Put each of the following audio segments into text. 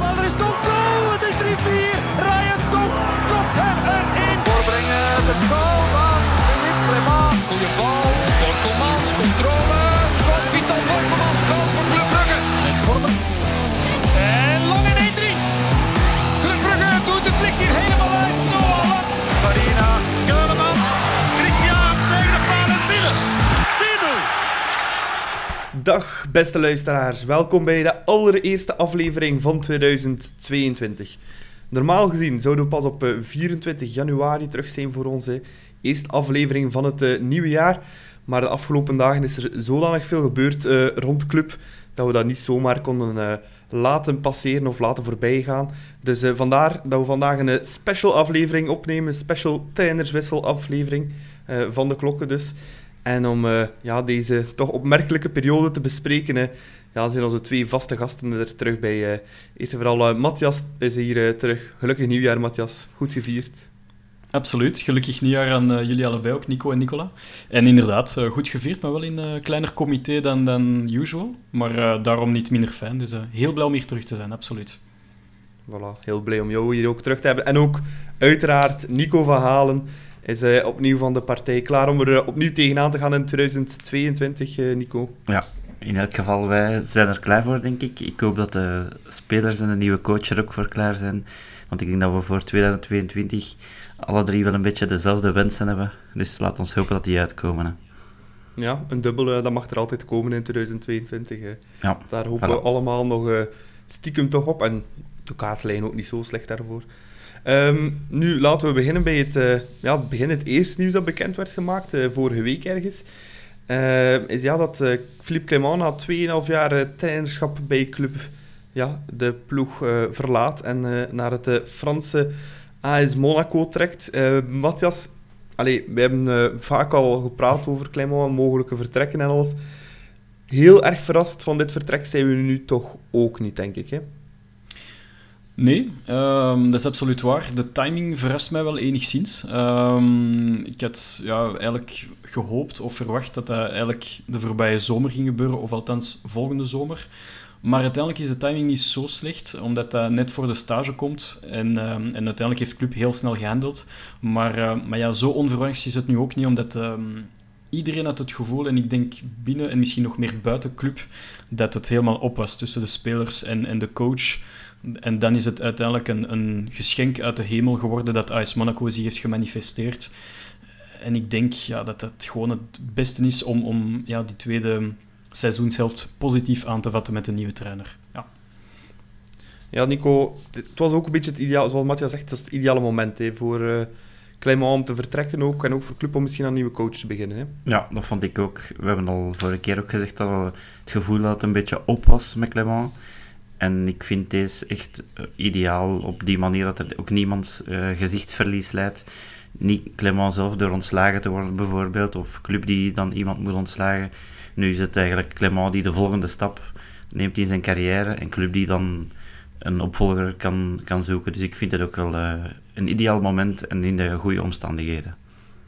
Maar er is toch! Het is 3-4. Ryan Top kopt hem erin. Voorbrengen de goal van Philippe Clement. Goeie bal. Borkelmans, controle. Schot Vital Borkelmans, goal voor Club Brugge. Met Vormer. En lang in 1-3. Club Brugge doet het licht hier helemaal uit. Noah Dag beste luisteraars, welkom bij de allereerste aflevering van 2022. Normaal gezien zouden we pas op eh, 24 januari terug zijn voor onze eerste aflevering van het eh, nieuwe jaar. Maar de afgelopen dagen is er zodanig veel gebeurd eh, rond club dat we dat niet zomaar konden eh, laten passeren of laten voorbij gaan. Dus eh, vandaar dat we vandaag een eh, special aflevering opnemen, special trainerswissel aflevering eh, van de klokken dus. En om eh, ja, deze toch opmerkelijke periode te bespreken, ja, zijn onze twee vaste gasten er terug bij. eh eerst en vooral eh, Matthias is hier terug. Gelukkig nieuwjaar, Matthias. Goed gevierd. Absoluut. Gelukkig nieuwjaar aan jullie allebei ook, Nico en Nicola. En inderdaad, goed gevierd, maar wel in een kleiner comité dan, dan usual. Maar daarom niet minder fijn. Dus heel blij om hier terug te zijn, absoluut. Voilà, heel blij om jou hier ook terug te hebben. En ook uiteraard Nico van Halen is eh, opnieuw van de partij. Klaar om er eh, opnieuw tegenaan te gaan in 2022, eh, Nico. Ja, in elk geval, wij zijn er klaar voor, denk ik. Ik hoop dat de spelers en de nieuwe coach er ook voor klaar zijn. Want ik denk dat we voor 2022 alle drie wel een beetje dezelfde wensen hebben. Dus laat ons hopen dat die uitkomen. Hè. Ja, een dubbel, eh, dat mag er altijd komen in 2022. eh. Ja, Daar hopen we allemaal nog stiekem toch op. En de kaartlijn ook niet zo slecht daarvoor. Ehm, nu, laten we beginnen bij het, eh, ja, begin. Het eerste nieuws dat bekend werd gemaakt, eh, vorige week ergens. Eh, is ja, dat eh, Philippe Clement na 2,5 jaar trainerschap bij club ja, de ploeg verlaat en naar het Franse AS Monaco trekt. Eh Matthias, we hebben vaak al gepraat over Clement, mogelijke vertrekken en alles. Heel erg verrast van dit vertrek zijn we nu toch ook niet, denk ik. Hè? Nee, ehm, dat is absoluut waar. De timing verrast mij wel enigszins. Ehm, ik had ja, eigenlijk gehoopt of verwacht dat dat eigenlijk de voorbije zomer ging gebeuren, of althans volgende zomer. Maar uiteindelijk is de timing niet zo slecht, omdat dat net voor de stage komt. En, ehm, en uiteindelijk heeft de club heel snel gehandeld. Maar, eh, maar ja, zo onverwachts is het nu ook niet, omdat iedereen had het gevoel, en ik denk binnen en misschien nog meer buiten club, dat het helemaal op was tussen de spelers en, en de coach. En dan is het uiteindelijk een, een geschenk uit de hemel geworden dat AS Monaco zich heeft gemanifesteerd. En ik denk ja, dat het gewoon het beste is om, om ja, die tweede seizoenshelft positief aan te vatten met een nieuwe trainer. Ja. Ja, Nico, het was ook een beetje het ideaal, zoals Matthias zegt, het is het ideale moment hè, voor eh Clement om te vertrekken ook, en ook voor club om misschien aan een nieuwe coach te beginnen. Hè. ja, dat vond ik ook. We hebben al vorige keer ook gezegd dat we het gevoel dat het een beetje op was met Clement. En ik vind deze echt eh, ideaal op die manier dat er ook niemand eh, gezichtsverlies leidt. Niet Clement zelf door ontslagen te worden bijvoorbeeld, of club die dan iemand moet ontslagen. Nu is het eigenlijk Clement die de volgende stap neemt in zijn carrière en club die dan een opvolger kan, kan zoeken. Dus ik vind het ook wel eh, een ideaal moment en in de goede omstandigheden.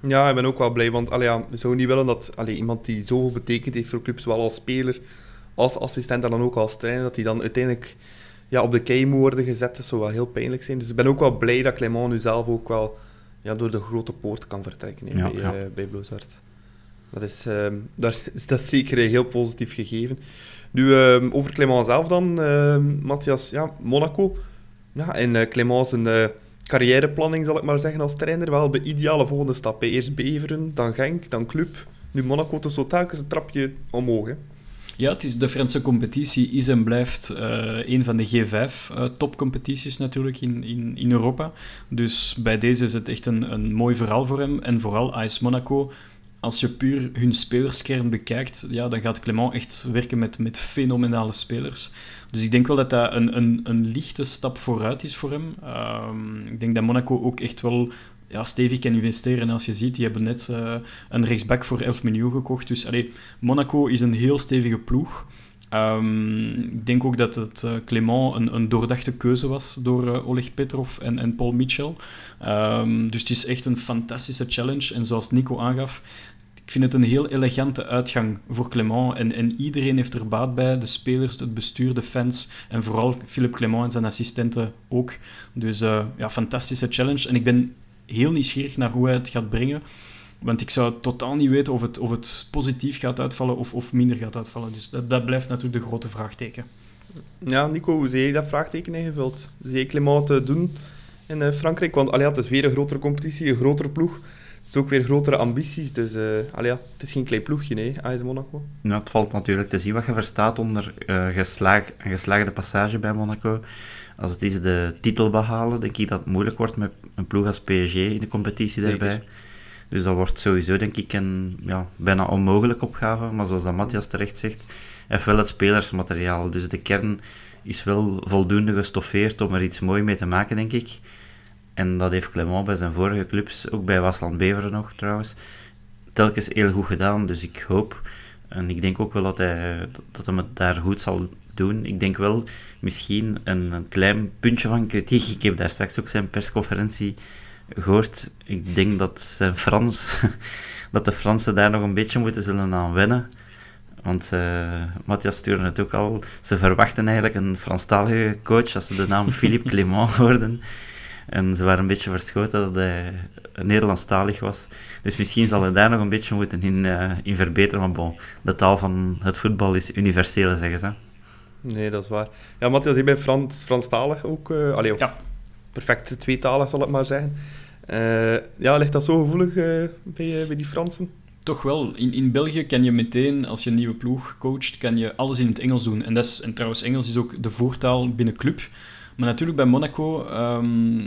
Ja, ik ben ook wel blij, want allee, ja, zouden niet willen dat allee, iemand die zoveel betekend heeft voor club, zowel als speler, als assistent en dan ook als trainer, dat hij dan uiteindelijk ja, op de kei moet worden gezet. Dat zou wel heel pijnlijk zijn. Dus ik ben ook wel blij dat Clement nu zelf ook wel ja, door de grote poort kan vertrekken Ja, bij, ja. eh, bij Blozart. Dat is, daar is dat zeker een heel positief gegeven. Nu, ehm, over Clement zelf dan, ehm, Matthias, ja, Monaco. Ja, en eh Clement zijn eh, carrièreplanning, zal ik maar zeggen, als trainer, wel de ideale volgende stap. Eerst Beveren, dan Genk, dan Club. Nu Monaco, dus zo telkens een trapje omhoog. Ja, het is, de Franse competitie is en blijft eh, een van de G5-topcompetities natuurlijk in, in, in Europa. Dus bij deze is het echt een, een mooi verhaal voor hem. En vooral AS Monaco, als je puur hun spelerskern bekijkt, ja, dan gaat Clement echt werken met, met fenomenale spelers. Dus ik denk wel dat dat een, een, een lichte stap vooruit is voor hem. Ehm, ik denk dat Monaco ook echt wel ja, stevig kan investeren. En als je ziet, die hebben net eh, een rechtsback voor 11 miljoen gekocht. Dus allee, Monaco is een heel stevige ploeg. Ehm, ik denk ook dat het eh, Clement een, een doordachte keuze was door eh, Oleg Petrov en, en Paul Mitchell. Ehm, dus het is echt een fantastische challenge. En zoals Nico aangaf, ik vind het een heel elegante uitgang voor Clement. En, en iedereen heeft er baat bij. De spelers, het bestuur, de fans. En vooral Philippe Clement en zijn assistenten ook. Dus ja, fantastische challenge. En ik ben heel nieuwsgierig naar hoe hij het gaat brengen. Want ik zou totaal niet weten of het, of het positief gaat uitvallen of, of minder gaat uitvallen. Dus dat, dat blijft natuurlijk de grote vraagteken. Ja, Nico, hoe zie je dat vraagteken ingevuld? Zie je Clement te doen in uh, Frankrijk? Want allee, het is weer een grotere competitie, een grotere ploeg. Het is ook weer grotere ambities. Dus uh, allee, het is geen klein ploegje, nee, AS Monaco. Nou, het valt natuurlijk te zien wat je verstaat onder uh, geslaag, een geslaagde passage bij Monaco. Als het is de titel behalen, denk ik dat het moeilijk wordt met een ploeg als PSG in de competitie Zeker. daarbij. Dus dat wordt sowieso, denk ik, een ja, bijna onmogelijke opgave. Maar zoals dat Matthias terecht zegt, heeft wel het spelersmateriaal. Dus de kern is wel voldoende gestoffeerd om er iets moois mee te maken, denk ik. En dat heeft Clement bij zijn vorige clubs, ook bij Wasland Beveren nog trouwens, telkens heel goed gedaan. Dus ik hoop, en ik denk ook wel dat hij, dat hij het daar goed zal doen. Ik denk wel misschien een, een klein puntje van kritiek. Ik heb daar straks ook zijn persconferentie gehoord. Ik denk dat zijn Frans, dat de Fransen daar nog een beetje moeten zullen aan wennen. Want uh, Matthias stuurde het ook al. Ze verwachten eigenlijk een Franstalige coach als ze de naam Philippe Clément hoorden. En ze waren een beetje verschoten dat hij Nederlandstalig was. Dus misschien zal hij daar nog een beetje moeten in, uh, in verbeteren. Maar bon, de taal van het voetbal is universeel, zeggen ze. Nee, dat is waar. Ja, Matthias, je bent Frans, Franstalig ook. Uh, allee, ja. Perfect tweetalig, zal ik maar zeggen. Uh, ja, ligt dat zo gevoelig uh, bij, bij die Fransen? Toch wel. In, in België kan je meteen, als je een nieuwe ploeg coacht, kan je alles in het Engels doen. En, dat is, en trouwens, Engels is ook de voertaal binnen club. Maar natuurlijk bij Monaco, um,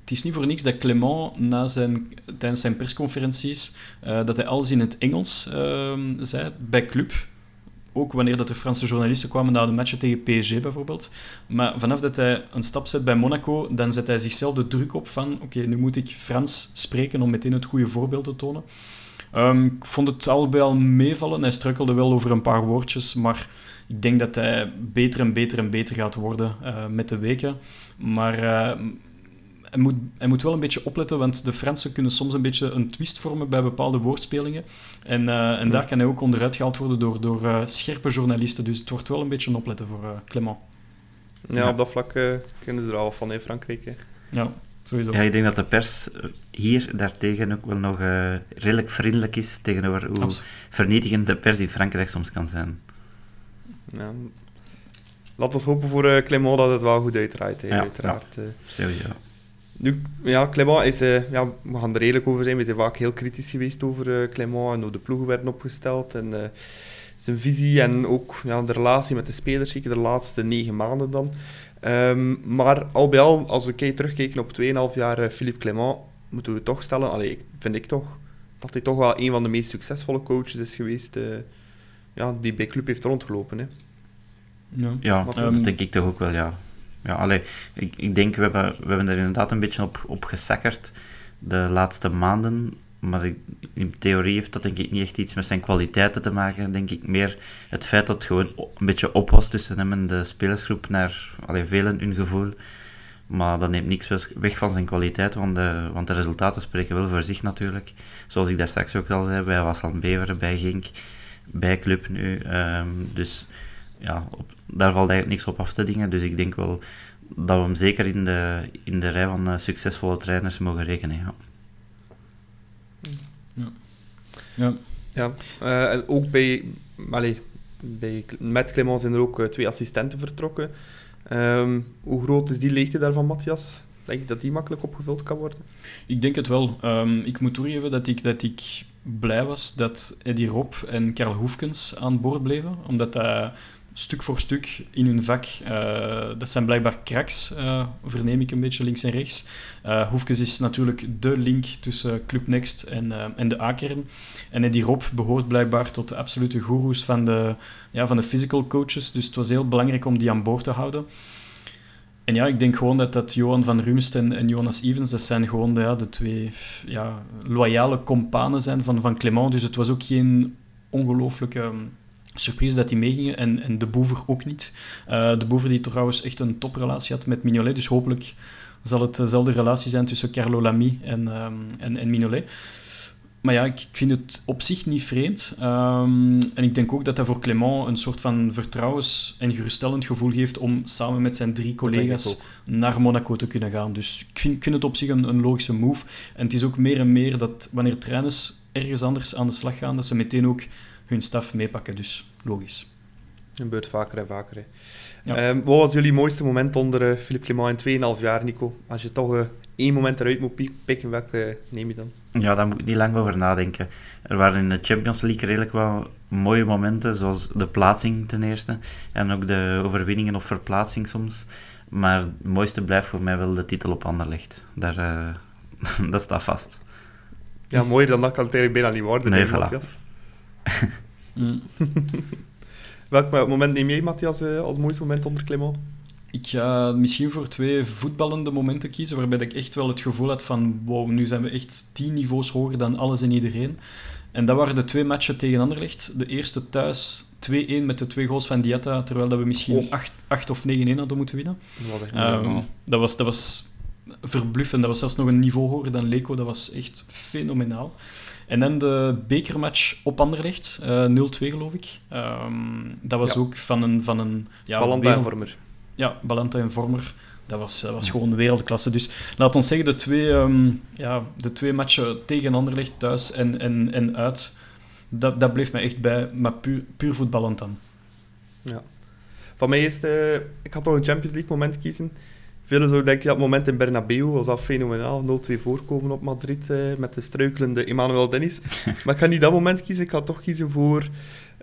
het is niet voor niks dat Clement na zijn, tijdens zijn persconferenties, uh, dat hij alles in het Engels uh, zei bij club ook wanneer dat de Franse journalisten kwamen na de matchen tegen PSG bijvoorbeeld. Maar vanaf dat hij een stap zet bij Monaco, dan zet hij zichzelf de druk op van oké, nu moet ik Frans spreken om meteen het goede voorbeeld te tonen. Um, ik vond het al al meevallen. Hij struikelde wel over een paar woordjes, maar ik denk dat hij beter en beter en beter gaat worden uh, met de weken. Maar uh, hij moet, hij moet wel een beetje opletten, want de Fransen kunnen soms een beetje een twist vormen bij bepaalde woordspelingen. En, uh, en daar kan hij ook onderuit gehaald worden door, door uh, scherpe journalisten. Dus het wordt wel een beetje een opletten voor uh, Clement. Ja, ja, op dat vlak kunnen ze er al van in Frankrijk. Hè. Ja, sowieso. Ja, ik denk dat de pers hier daartegen ook wel nog redelijk vriendelijk is tegenover hoe Absoluut. vernietigend de pers in Frankrijk soms kan zijn. Ja. Laten we hopen voor Clement dat het wel goed uitdraait, ja, uiteraard. Ja, sowieso. Nu, ja, Clement is, uh, ja, we gaan er redelijk over zijn. We zijn vaak heel kritisch geweest over uh, Clement en hoe de ploegen werden opgesteld. En uh, zijn visie en ook ja, de relatie met de spelers, zeker de laatste negen maanden dan. Um, maar al bij al, als we kijk, terugkijken op 2,5 jaar Philippe Clement, moeten we toch stellen, allee, vind ik toch, dat hij toch wel een van de meest succesvolle coaches is geweest ja, die bij club heeft rondgelopen. Hè. Ja, ja dat denk ik toch ook wel, ja. Ja, allee, ik, ik denk, we hebben, we hebben er inderdaad een beetje op, op gesakkerd de laatste maanden. Maar in theorie heeft dat denk ik niet echt iets met zijn kwaliteiten te maken. Denk ik meer het feit dat het gewoon een beetje op was tussen hem en de spelersgroep naar allee, velen hun gevoel. Maar dat neemt niks weg van zijn kwaliteit, want de, want de resultaten spreken wel voor zich natuurlijk. Zoals ik daar straks ook al zei, bij Wasland Beveren, bij Gink, bij Club nu. Um, dus ja, op, daar valt eigenlijk niks op af te dingen. Dus ik denk wel dat we hem zeker in de, in de rij van uh, succesvolle trainers mogen rekenen. Ja. Ja. ja. ja uh, ook bij, allez, bij, met Clement zijn er ook uh, twee assistenten vertrokken. Um, hoe groot is die leegte daarvan, Matthias? Denk je dat die makkelijk opgevuld kan worden? Ik denk het wel. Um, ik moet toegeven dat ik, dat ik blij was dat Eddie Rob en Karel Hoefkens aan boord bleven. Omdat dat stuk voor stuk in hun vak. Uh, dat zijn blijkbaar cracks, uh, verneem ik een beetje links en rechts. Uh, Hoefkes is natuurlijk de link tussen Club Next en, en de A-kern. En Eddie Rob behoort blijkbaar tot de absolute goeroes van de, ja, van de physical coaches. Dus het was heel belangrijk om die aan boord te houden. En ja, ik denk gewoon dat, dat Johan van Rumst en, en Jonas Evans, dat zijn gewoon de, ja, de twee ja, loyale companen zijn van, van Clement. Dus het was ook geen ongelooflijke surprise dat die meegingen en, en de Boever ook niet. Uh, de Boever die trouwens echt een toprelatie had met Mignolet, dus hopelijk zal het dezelfde relatie zijn tussen Carlo Lamy en, um, en, en Mignolet. maar ja, ik, ik vind het op zich niet vreemd. Ehm, en ik denk ook dat dat voor Clément een soort van vertrouwens- en geruststellend gevoel geeft om samen met zijn drie collega's naar Monaco te kunnen gaan. Dus ik vind, ik vind het op zich een, een logische move. En het is ook meer en meer dat wanneer trainers ergens anders aan de slag gaan, dat ze meteen ook hun staf meepakken. Dus logisch. Dat gebeurt vaker en vaker. Hè. Ja. Ehm, wat was jullie mooiste moment onder eh, Philippe Clement in 2,5 jaar, Nico? Als je toch eh, één moment eruit moet pi- pikken, welke eh, neem je dan? Ja, daar moet ik niet lang over nadenken. Er waren in de Champions League redelijk wel mooie momenten, zoals de plaatsing ten eerste. En ook de overwinningen of verplaatsing soms. Maar het mooiste blijft voor mij wel de titel op Anderlecht. Daar, eh, dat staat vast. Ja, mooier dan dat kan het eigenlijk bijna niet worden. Nee, voilà. Mm. Welk mo- moment neem jij, Matthias, eh, als mooiste moment onder Clement? Ik ga misschien voor twee voetballende momenten kiezen, waarbij ik echt wel het gevoel had van wow, nu zijn we echt tien niveaus hoger dan alles en iedereen. En dat waren de twee matchen tegen Anderlecht. De eerste thuis 2-1 met de twee goals van Diatta, terwijl dat we misschien Oh. 8, 8 of 9-1 hadden moeten winnen. Dat was echt Ehm, dat, was, dat was verbluffend. Dat was zelfs nog een niveau hoger dan Leco. Dat was echt fenomenaal. En dan de bekermatch op Anderlecht, eh 0-2 geloof ik. Ehm, dat was Ja. ook van een... Van een ja, Balanta wereld- Vormer. ja, Balanta en Vormer. Dat was, dat was gewoon wereldklasse. Dus laat ons zeggen, de twee, ehm, ja, de twee matchen tegen Anderlecht, thuis en, en, en uit, dat, dat bleef mij echt bij, maar puur, puur voetballend dan. Ja. Van mij is eh, ik ga toch een Champions League moment kiezen. Velen zouden denken dat moment in Bernabeu was al fenomenaal. 0-2 voorkomen op Madrid eh, met de struikelende Emmanuel Dennis. maar ik ga niet dat moment kiezen. Ik ga toch kiezen voor...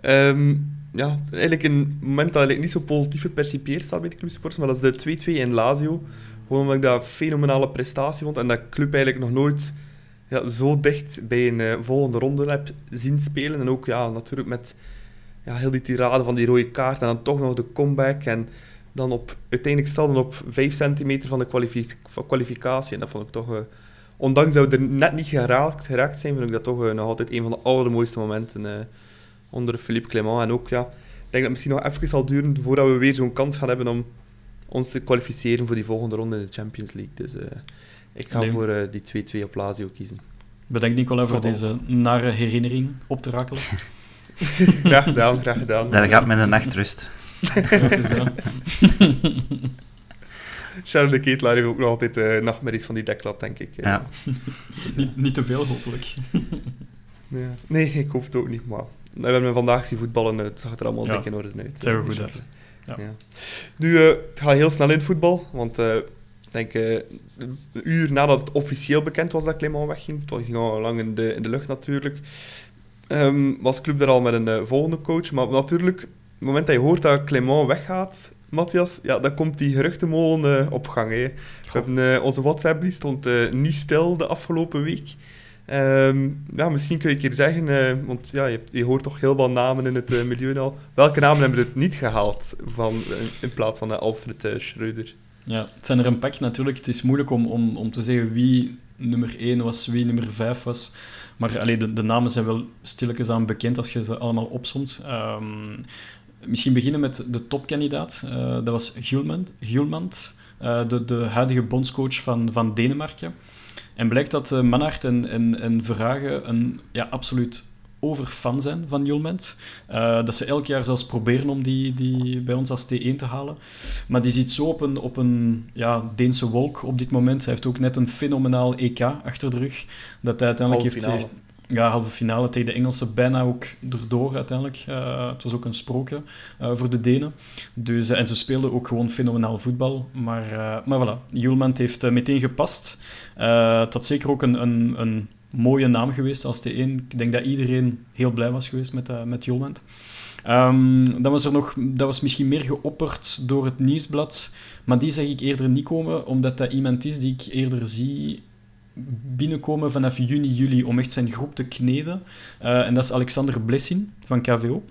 ehm, ja, eigenlijk een moment dat eigenlijk niet zo positief gepercipieerd staat bij de clubsporters. Maar dat is de 2-2 in Lazio. Gewoon omdat ik dat een fenomenale prestatie vond. En dat club eigenlijk nog nooit ja, zo dicht bij een eh, volgende ronde heb zien spelen. En ook ja, natuurlijk met ja, heel die tirade van die rode kaart en dan toch nog de comeback. En dan op, uiteindelijk stelden op 5 centimeter van de kwalificatie. En dat vond ik toch, eh, ondanks dat we er net niet geraakt, geraakt zijn, vind ik dat toch eh, nog altijd een van de allermooiste momenten eh, onder Philippe Clement. En ook, ja, ik denk dat het misschien nog even zal duren voordat we weer zo'n kans gaan hebben om ons te kwalificeren voor die volgende ronde in de Champions League. Dus ik ga Nee. voor die 2-2 op Lazio kiezen. Bedankt Nicola voor deze nare herinnering op te rakelen. graag gedaan, graag gedaan. Daar gaat mijn nachtrust. Wat is dat? Sharon de Ketelaar heeft ook nog altijd eh, nachtmerries van die deklap, denk ik. eh. Ja. niet, niet te veel, hopelijk. Ja. Nee, ik hoop het ook niet, maar we hebben vandaag zien voetballen, het zag er allemaal Ja, dik in orde uit. er eh, goed uit. Ja. Ja. Nu, eh, het gaat heel snel in het voetbal, want eh, ik denk eh, een uur nadat het officieel bekend was dat Clement wegging, het ging al lang in de, in de lucht natuurlijk, ehm, was Club er al met een volgende coach. Maar natuurlijk, het moment dat je hoort dat Clement weggaat, Matthias, ja, dan komt die geruchtenmolen eh, op gang. Hè. We hebben, eh, onze WhatsApp die stond eh, niet stil de afgelopen week. Ehm, ja, misschien kun je een keer zeggen, want ja, je, hoort toch heel wat namen in het milieu al. Welke namen hebben het niet gehaald van, in plaats van Alfred Schreuder? Ja, het zijn er een pak natuurlijk. Het is moeilijk om, om, om te zeggen wie nummer 1 was, wie nummer 5 was. Maar allee, de, de namen zijn wel stilletjes aan bekend als je ze allemaal opsomt. Ehm, misschien beginnen met de topkandidaat. Eh, dat was Hjulmand, Hjulmand eh, de, de huidige bondscoach van, van Denemarken. En blijkt dat uh, Manhart en, en, en Verhagen een ja, absoluut overfan zijn van Hjulmand. Uh, dat ze elk jaar zelfs proberen om die, die bij ons als T1 te halen. Maar die zit zo op een, op een ja, Deense wolk op dit moment. Hij heeft ook net een fenomenaal EK achter de rug. Dat hij uiteindelijk Halve heeft... Ja, halve finale tegen de Engelsen. Bijna ook erdoor uiteindelijk. Uh, het was ook een sprookje uh, voor de Denen. Dus, uh, en ze speelden ook gewoon fenomenaal voetbal. Maar, maar voilà, Hjulmand heeft meteen gepast. Het had zeker ook een, een, een mooie naam geweest als de een. Ik denk dat iedereen heel blij was geweest met, uh, met. Um, dan was er nog, dat was misschien meer geopperd door het nieuwsblad. Maar die zag ik eerder niet komen, omdat dat iemand is die ik eerder zie binnenkomen vanaf juni, juli om echt zijn groep te kneden. Uh, en dat is Alexander Blessin van KVO.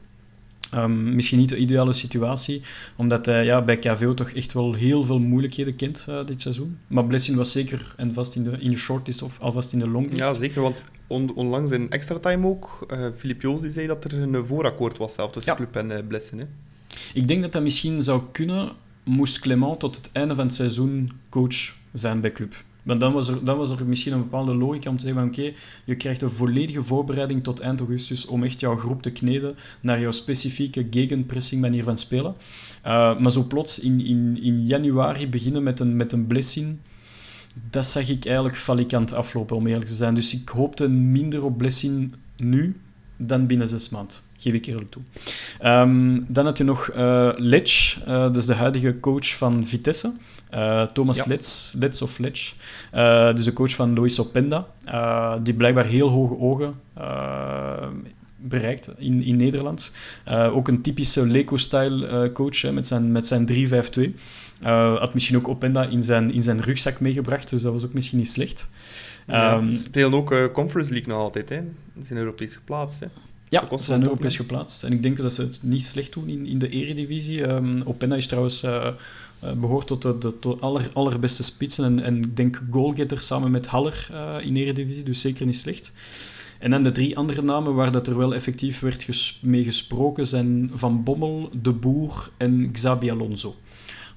Um, misschien niet de ideale situatie, omdat hij ja, bij KVO toch echt wel heel veel moeilijkheden kent uh, dit seizoen. Maar Blessin was zeker en vast in de, in de shortlist of alvast in de longlist. Ja, zeker, want on, onlangs in extra time ook, uh, Filip Joos die zei dat er een voorakkoord was zelf tussen Ja. Club en uh, Blessin. Hè? Ik denk dat dat misschien zou kunnen, moest Clement tot het einde van het seizoen coach zijn bij Club. Maar dan was, er, dan was er misschien een bepaalde logica om te zeggen van oké, je krijgt een volledige voorbereiding tot eind augustus om echt jouw groep te kneden naar jouw specifieke gegenpressing manier van spelen. Uh, maar zo plots in, in, in januari beginnen met een, met een blessing, dat zag ik eigenlijk falikant aflopen, om eerlijk te zijn. Dus ik hoopte minder op blessing nu dan binnen zes maanden. Geef ik eerlijk toe. Um, dan had je nog uh, Lech, uh, dat is de huidige coach van Vitesse. Uh, Thomas ja. Letz of Lech, dus de coach van Luis Openda, die blijkbaar heel hoge ogen bereikt in, in Nederland. ook een typische Leco-style coach hè, met zijn, met zijn 3-5-2. Uh, had misschien ook Openda in zijn, in zijn rugzak meegebracht, dus dat was ook misschien niet slecht. Ja, um, spelen ook Conference League nog altijd, hè? Ze zijn Europees geplaatst, hè? Ja, ze zijn Europees geplaatst. En ik denk dat ze het niet slecht doen in, in de eredivisie. Um, Openda is trouwens... Uh, behoort tot de, de tot aller, allerbeste spitsen en, en ik denk goalgetter samen met Haller uh, in Eredivisie, dus zeker niet slecht. En dan de drie andere namen waar dat er wel effectief werd ges mee gesproken zijn Van Bommel, De Boer en Xabi Alonso.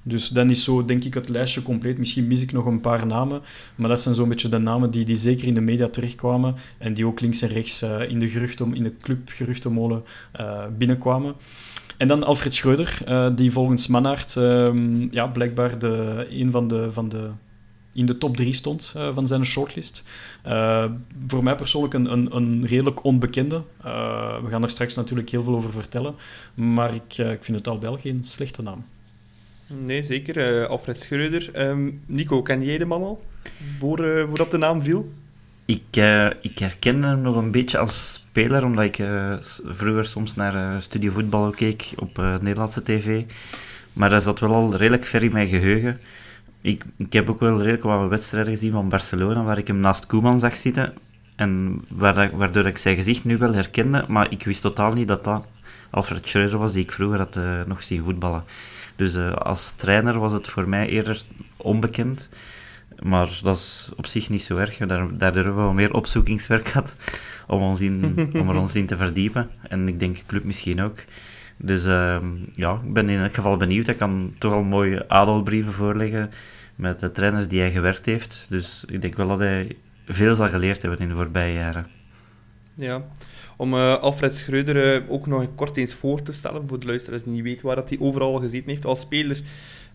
Dus dan is zo, denk ik, het lijstje compleet. Misschien mis ik nog een paar namen, maar dat zijn zo'n beetje de namen die, die zeker in de media terechtkwamen en die ook links en rechts uh, in de, geruchten, in de club geruchtenmolen uh, binnenkwamen. En dan Alfred Schreuder, uh, die volgens Mannaert ehm, ja, blijkbaar de, een van de, van de in de top 3 stond van zijn shortlist. Voor mij persoonlijk een, een, een redelijk onbekende. We gaan er straks natuurlijk heel veel over vertellen. Maar ik, ik vind het al wel geen slechte naam. Nee, zeker. Uh, Alfred Schreuder. Um, Nico, ken jij de man al? Voor, uh, voordat de naam viel? Ik, uh, ik herken hem nog een beetje als speler, omdat ik vroeger soms naar Studio Voetbal keek op Nederlandse tv. Maar hij zat wel al redelijk ver in mijn geheugen. Ik, ik heb ook wel redelijk wat wedstrijden gezien van Barcelona, waar ik hem naast Koeman zag zitten. En waardoor ik zijn gezicht nu wel herkende, maar ik wist totaal niet dat dat Alfred Schreuder was, die ik vroeger had nog zien voetballen. Dus uh, als trainer was het voor mij eerder onbekend. Maar dat is op zich niet zo erg. Daar, daardoor hebben we wel meer opzoekingswerk gehad om, ons in, om er ons in te verdiepen. En ik denk de club misschien ook. Dus uh, ja, ik ben in elk geval benieuwd. Ik kan toch al mooie adelbrieven voorleggen met de trainers die hij gewerkt heeft. Dus ik denk wel dat hij veel zal geleerd hebben in de voorbije jaren. Ja, om uh, Alfred Schreuder uh, ook nog kort eens voor te stellen, voor de luisteraars die niet weten waar dat hij overal gezeten heeft. Als speler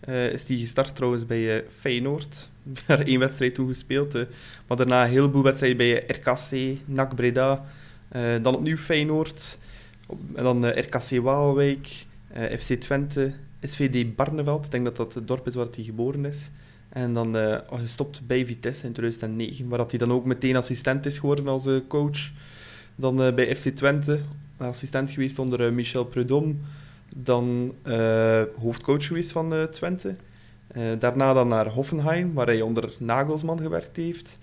uh, is hij gestart trouwens bij Feyenoord. Daar één wedstrijd toe gespeeld. maar daarna een heleboel wedstrijden bij RKC, NAC Breda. dan opnieuw Feyenoord. En dan RKC Waalwijk, FC Twente, SVD Barneveld. Ik denk dat dat het dorp is waar hij geboren is. En dan gestopt bij Vitesse in 2009, waar dat hij dan ook meteen assistent is geworden als coach. Dan uh, bij FC Twente, assistent geweest onder uh, Michel Prudhomme. Dan uh, hoofdcoach geweest van Twente. daarna dan naar Hoffenheim, waar hij onder Nagelsman gewerkt heeft.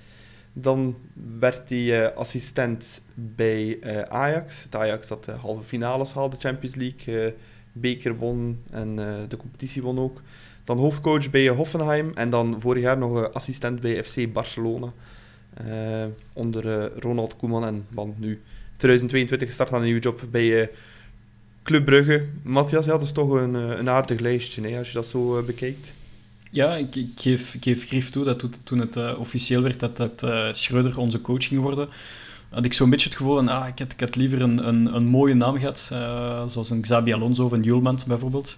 Dan werd hij assistent bij Ajax. Het Ajax dat de halve finales haalde, Champions League, beker won en de competitie won ook. Dan hoofdcoach bij Hoffenheim en dan vorig jaar nog assistent bij FC Barcelona. Uh, onder uh, Ronald Koeman en van nu 2022 start aan een nieuwe job bij uh, Club Brugge. Matthias, dat is toch een, een aardig lijstje hè, als je dat zo bekijkt. Ja, ik, ik, geef, geef grief toe dat toen het officieel werd dat, dat Schreuder onze coach ging worden, had ik zo'n beetje het gevoel van, ah, ik had, ik had liever een, een, een mooie naam gehad, zoals een Xabi Alonso of een Julmans bijvoorbeeld.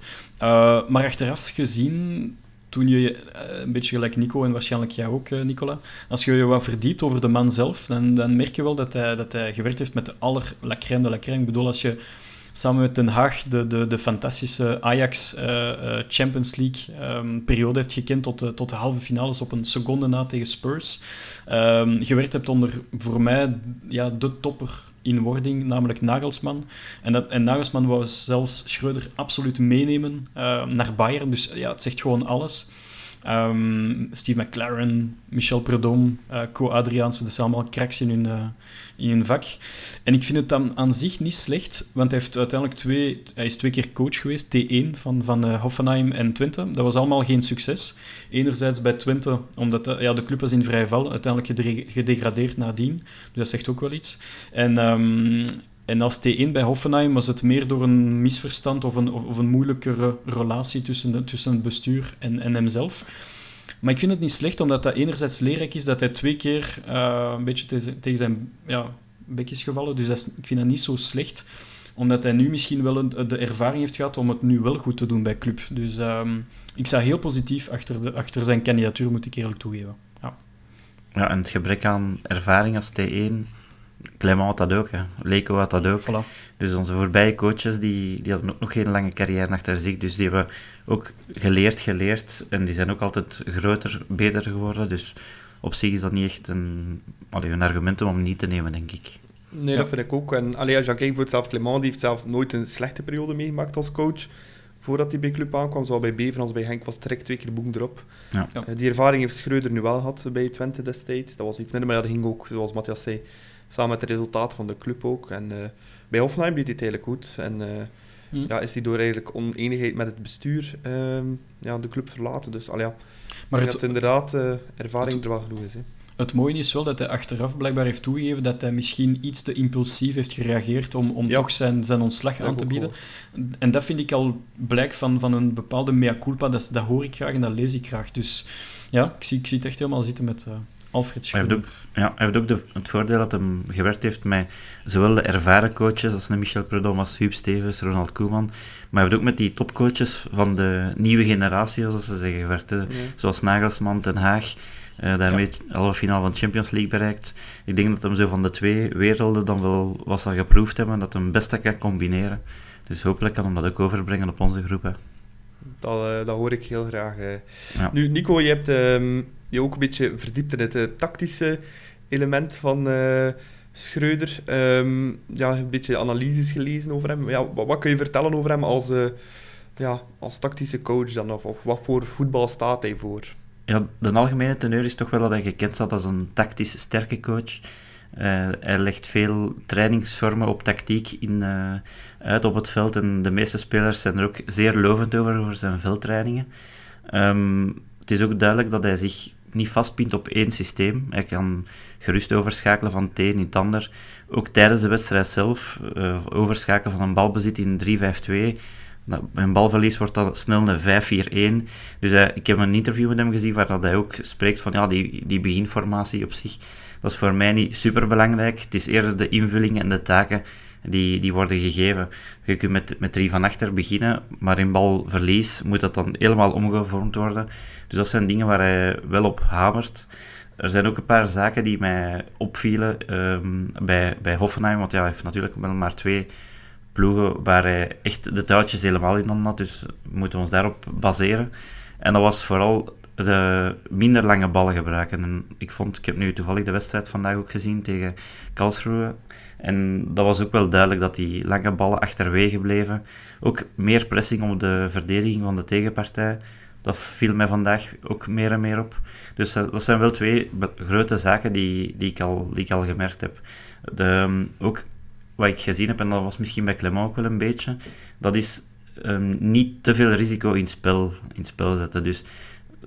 maar achteraf gezien toen je, eh, een beetje gelijk Nico en waarschijnlijk jij ook, eh, Nicola, als je je wat verdiept over de man zelf, dan, dan merk je wel dat hij, dat hij gewerkt heeft met de aller la de la. Ik bedoel, als je samen met Den Haag de, de, de fantastische Ajax uh, Champions League um, periode hebt gekend tot de, tot de halve finales op een seconde na tegen Spurs. Um, gewerkt hebt onder voor mij ja, de topper in wording, namelijk Nagelsman. En, dat, en Nagelsman wou zelfs Schreuder absoluut meenemen uh, naar Bayern. Dus ja, het zegt gewoon alles. Um, Steve McLaren, Michel Prudhomme, uh, Co Adriaanse, dat zijn allemaal cracks in hun, uh, in hun vak. En ik vind het dan aan zich niet slecht, want hij, heeft uiteindelijk twee, hij is twee keer coach geweest, T1 van, van uh, Hoffenheim en Twente. Dat was allemaal geen succes. Enerzijds bij Twente, omdat de, ja, de club was in vrij val, uiteindelijk gedegradeerd nadien. Dus dat zegt ook wel iets. En um, en als T1 bij Hoffenheim was het meer door een misverstand of een, of een moeilijkere relatie tussen, tussen het bestuur en, en hemzelf. Maar ik vind het niet slecht, omdat dat enerzijds leerrijk is dat hij twee keer uh, een beetje tegen, zijn ja, bek is gevallen. Dus dat ik vind dat niet zo slecht, omdat hij nu misschien wel de ervaring heeft gehad om het nu wel goed te doen bij club. Dus um, ik sta heel positief achter, de, achter zijn kandidatuur, moet ik eerlijk toegeven. Ja. Ja, en het gebrek aan ervaring als T1, Clement had dat ook, hè. Leco had dat ook. Voilà. Dus onze voorbije coaches, die, die hadden ook nog geen lange carrière achter zich, dus die hebben ook geleerd, geleerd, en die zijn ook altijd groter, beter geworden, dus op zich is dat niet echt een, allee, een argument om niet te nemen, denk ik. Nee, dat vind ik ook. En allee, als je kijkt voor zelf Clement, die heeft zelf nooit een slechte periode meegemaakt als coach voordat hij bij club aankwam. Zowel bij Bever als bij Henk was direct twee keer boeken erop. Ja. Uh, die ervaring heeft Schreuder nu wel gehad bij Twente destijds. Dat was iets minder, maar dat ging ook, zoals Matthias zei, samen met de resultaten van de club ook. En uh, bij Hoffenheim deed hij het eigenlijk goed. En uh, hmm. ja, is hij door eigenlijk oneenigheid met het bestuur ja, de club verlaten. Dus allee, ja, maar het, dat inderdaad ervaring het, er wel genoeg is. Hè. Het mooie is wel dat hij achteraf blijkbaar heeft toegegeven dat hij misschien iets te impulsief heeft gereageerd om, om ja. toch zijn, zijn ontslag aan te bieden. Gehoord. En dat vind ik al blijk van, van een bepaalde mea culpa. Dat, dat hoor ik graag en dat lees ik graag. Dus ja, ik zie, ik zie het echt helemaal zitten met uh, Alfred. Hij heeft ook, ja, hij heeft ook de, het voordeel dat hij gewerkt heeft met zowel de ervaren coaches als Michel Prudhomme, als Huub Stevens, Ronald Koeman. Maar hij heeft ook met die topcoaches van de nieuwe generatie, zoals ze zeggen, gewerkt. Zoals Nagelsman, Ten Haag. Uh, daarmee ja. halve finale van de Champions League bereikt. Ik denk dat hem zo van de twee werelden dan wel wat zal geproefd hebben, dat hem het beste kan combineren. Dus hopelijk kan hem dat ook overbrengen op onze groep. Hè. Dat, uh, dat hoor ik heel graag. Uh. Ja. Nu, Nico, je hebt um, je ook een beetje verdiept in het uh, tactische element van Schreuder. Um, ja, een beetje analyses gelezen over hem. Ja, wat, kun je vertellen over hem als, ja, als tactische coach dan? Of, wat voor voetbal staat hij voor? ja, de algemene teneur is toch wel dat hij gekend staat als een tactisch sterke coach. Hij legt veel trainingsvormen op tactiek in, uit op het veld en de meeste spelers zijn er ook zeer lovend over, over zijn veldtrainingen. Um, het is ook duidelijk dat hij zich niet vastpint op één systeem. Hij kan gerust overschakelen van het een in het ander. Ook tijdens de wedstrijd zelf uh, overschakelen van een balbezit in 3-5-2 een balverlies wordt dan snel een 5-4-1. Dus uh, ik heb een interview met hem gezien waar dat hij ook spreekt van ja, die, die beginformatie op zich, dat is voor mij niet super belangrijk. Het is eerder de invullingen en de taken die, die worden gegeven. Je kunt met, met drie van achter beginnen, maar in balverlies moet dat dan helemaal omgevormd worden. Dus dat zijn dingen waar hij wel op hamert. Er zijn ook een paar zaken die mij opvielen um, bij, bij Hoffenheim, want ja, hij heeft natuurlijk wel maar twee ploegen waar hij echt de touwtjes helemaal in had. Dus moeten we ons daarop baseren. En dat was vooral de minder lange ballen gebruiken. En ik vond, ik heb nu toevallig de wedstrijd vandaag ook gezien tegen Karlsruhe. En dat was ook wel duidelijk dat die lange ballen achterwege bleven. Ook meer pressing op de verdediging van de tegenpartij. Dat viel mij vandaag ook meer en meer op. Dus dat zijn wel twee grote zaken die, die, ik, al, die ik al gemerkt heb. De, ook wat ik gezien heb, en dat was misschien bij Clement ook wel een beetje, dat is um, niet te veel risico in spel, in spel zetten. Dus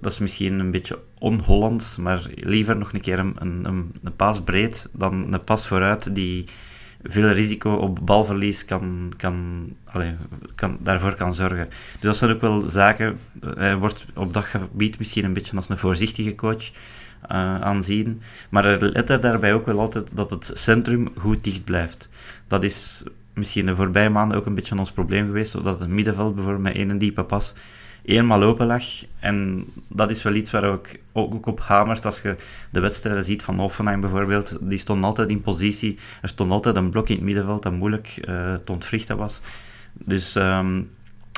dat is misschien een beetje on-Hollands, maar liever nog een keer een, een, een pas breed dan een pas vooruit die veel risico op balverlies kan, kan, allez, kan, daarvoor kan zorgen. Dus dat zijn ook wel zaken. Hij wordt op dat gebied misschien een beetje als een voorzichtige coach uh, aanzien. Maar let er daarbij ook wel altijd dat het centrum goed dicht blijft. Dat is misschien de voorbije maanden ook een beetje ons probleem geweest, zodat het middenveld bijvoorbeeld met één diepe pas eenmaal open lag. En dat is wel iets waar ik ook op hamert als je de wedstrijden ziet van Hoffenheim bijvoorbeeld. Die stond altijd in positie. Er stond altijd een blok in het middenveld dat moeilijk uh, te ontwrichten was. Dus um,